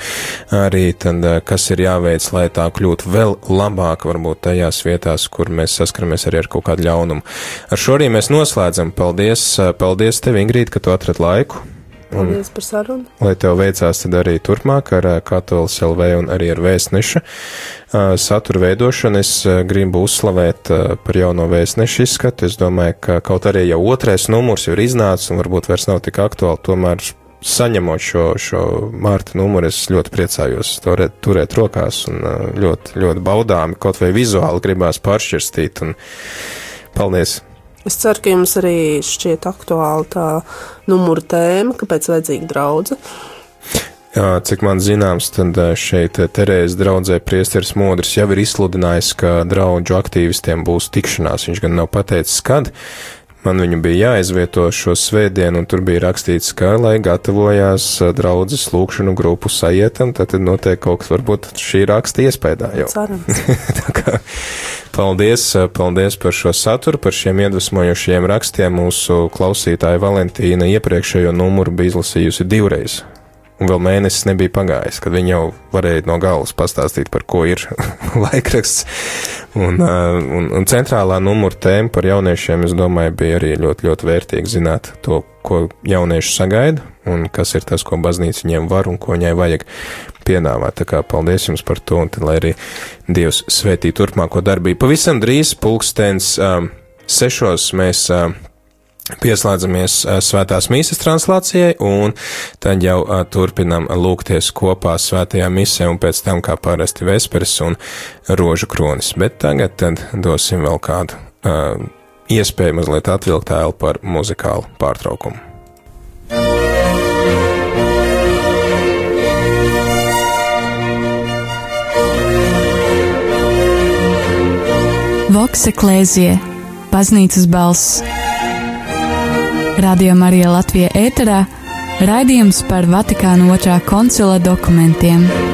S2: arī tad, kas ir jāveic, lai tā kļūtu vēl labāk, varbūt tajās vietās, kur mēs saskaramies arī ar kaut kādu ļaunumu. Ar šo arī mēs noslēdzam. Paldies, paldies tev, Ingrīd, ka tu atrad laiku.
S3: Paldies par sarunu.
S2: lai tev veicās tad arī turpmāk ar ā, Katolis LV un arī ar vēstneša ā, satura veidošanu. Es ā, gribu uzslavēt par jauno vēstneša izskatu. Es domāju, ka kaut arī jau otrais numurs jau ir iznācis un varbūt vairs nav tik aktuāli, tomēr saņemot šo, šo Mārta numuru, es ļoti priecājos to re, turēt rokās un ļoti, ļoti baudāmi, kaut vai vizuāli gribās pāršķirstīt. Un paldies!
S3: Es ceru, ka jums arī šķiet aktuāla tā numura tēma, kāpēc vajadzīga draudzība.
S2: Jā, cik man zināms, tad šeit Terēzes draudzē priesteris Modris jau ir izsludinājis, ka draudžu aktīvistiem būs tikšanās. Viņš gan nav pateicis, kad. Man viņu bija jāizvieto šo svētdienu, un tur bija rakstīts, ka, lai gatavojās draudzes lūkšanu grupu sajietam, tad, notiek kaut kas varbūt šī raksta iespējā jau. Kā paldies, paldies par šo saturu, par šiem iedvesmojošiem rakstiem. Mūsu klausītāja Valentīna iepriekšējo numuru bija izlasījusi divreiz un vēl mēnesis nebija pagājis, kad viņi jau varēja no galvas pastāstīt, par ko ir laikraksts. Un, un, un centrālā numura tēma par jauniešiem, es domāju, bija arī ļoti, ļoti vērtīgi zināt to, ko jaunieši sagaida un kas ir tas, ko baznīca viņiem var un ko viņai vajag piedāvāt. Tā kā paldies jums par to, un tad lai arī Dievs svētī turpmāko darbību. Pavisam drīz pulkstens um, sešos mēs. Um, Pieslēdzamies svētās mīsas translācijai, un tad jau a, turpinam lūgties kopā svētajā misē, un pēc tam kā parasti vesperes un rožu kronis. Bet tagad tad dosim vēl kādu a, iespēju mazliet atvilkt ēlu par muzikālu pārtraukumu.
S1: Vokse Klēzie, baznīcas balss. Radio Marija Latvija ēterā raidījums par Vatikāna otrā koncila dokumentiem.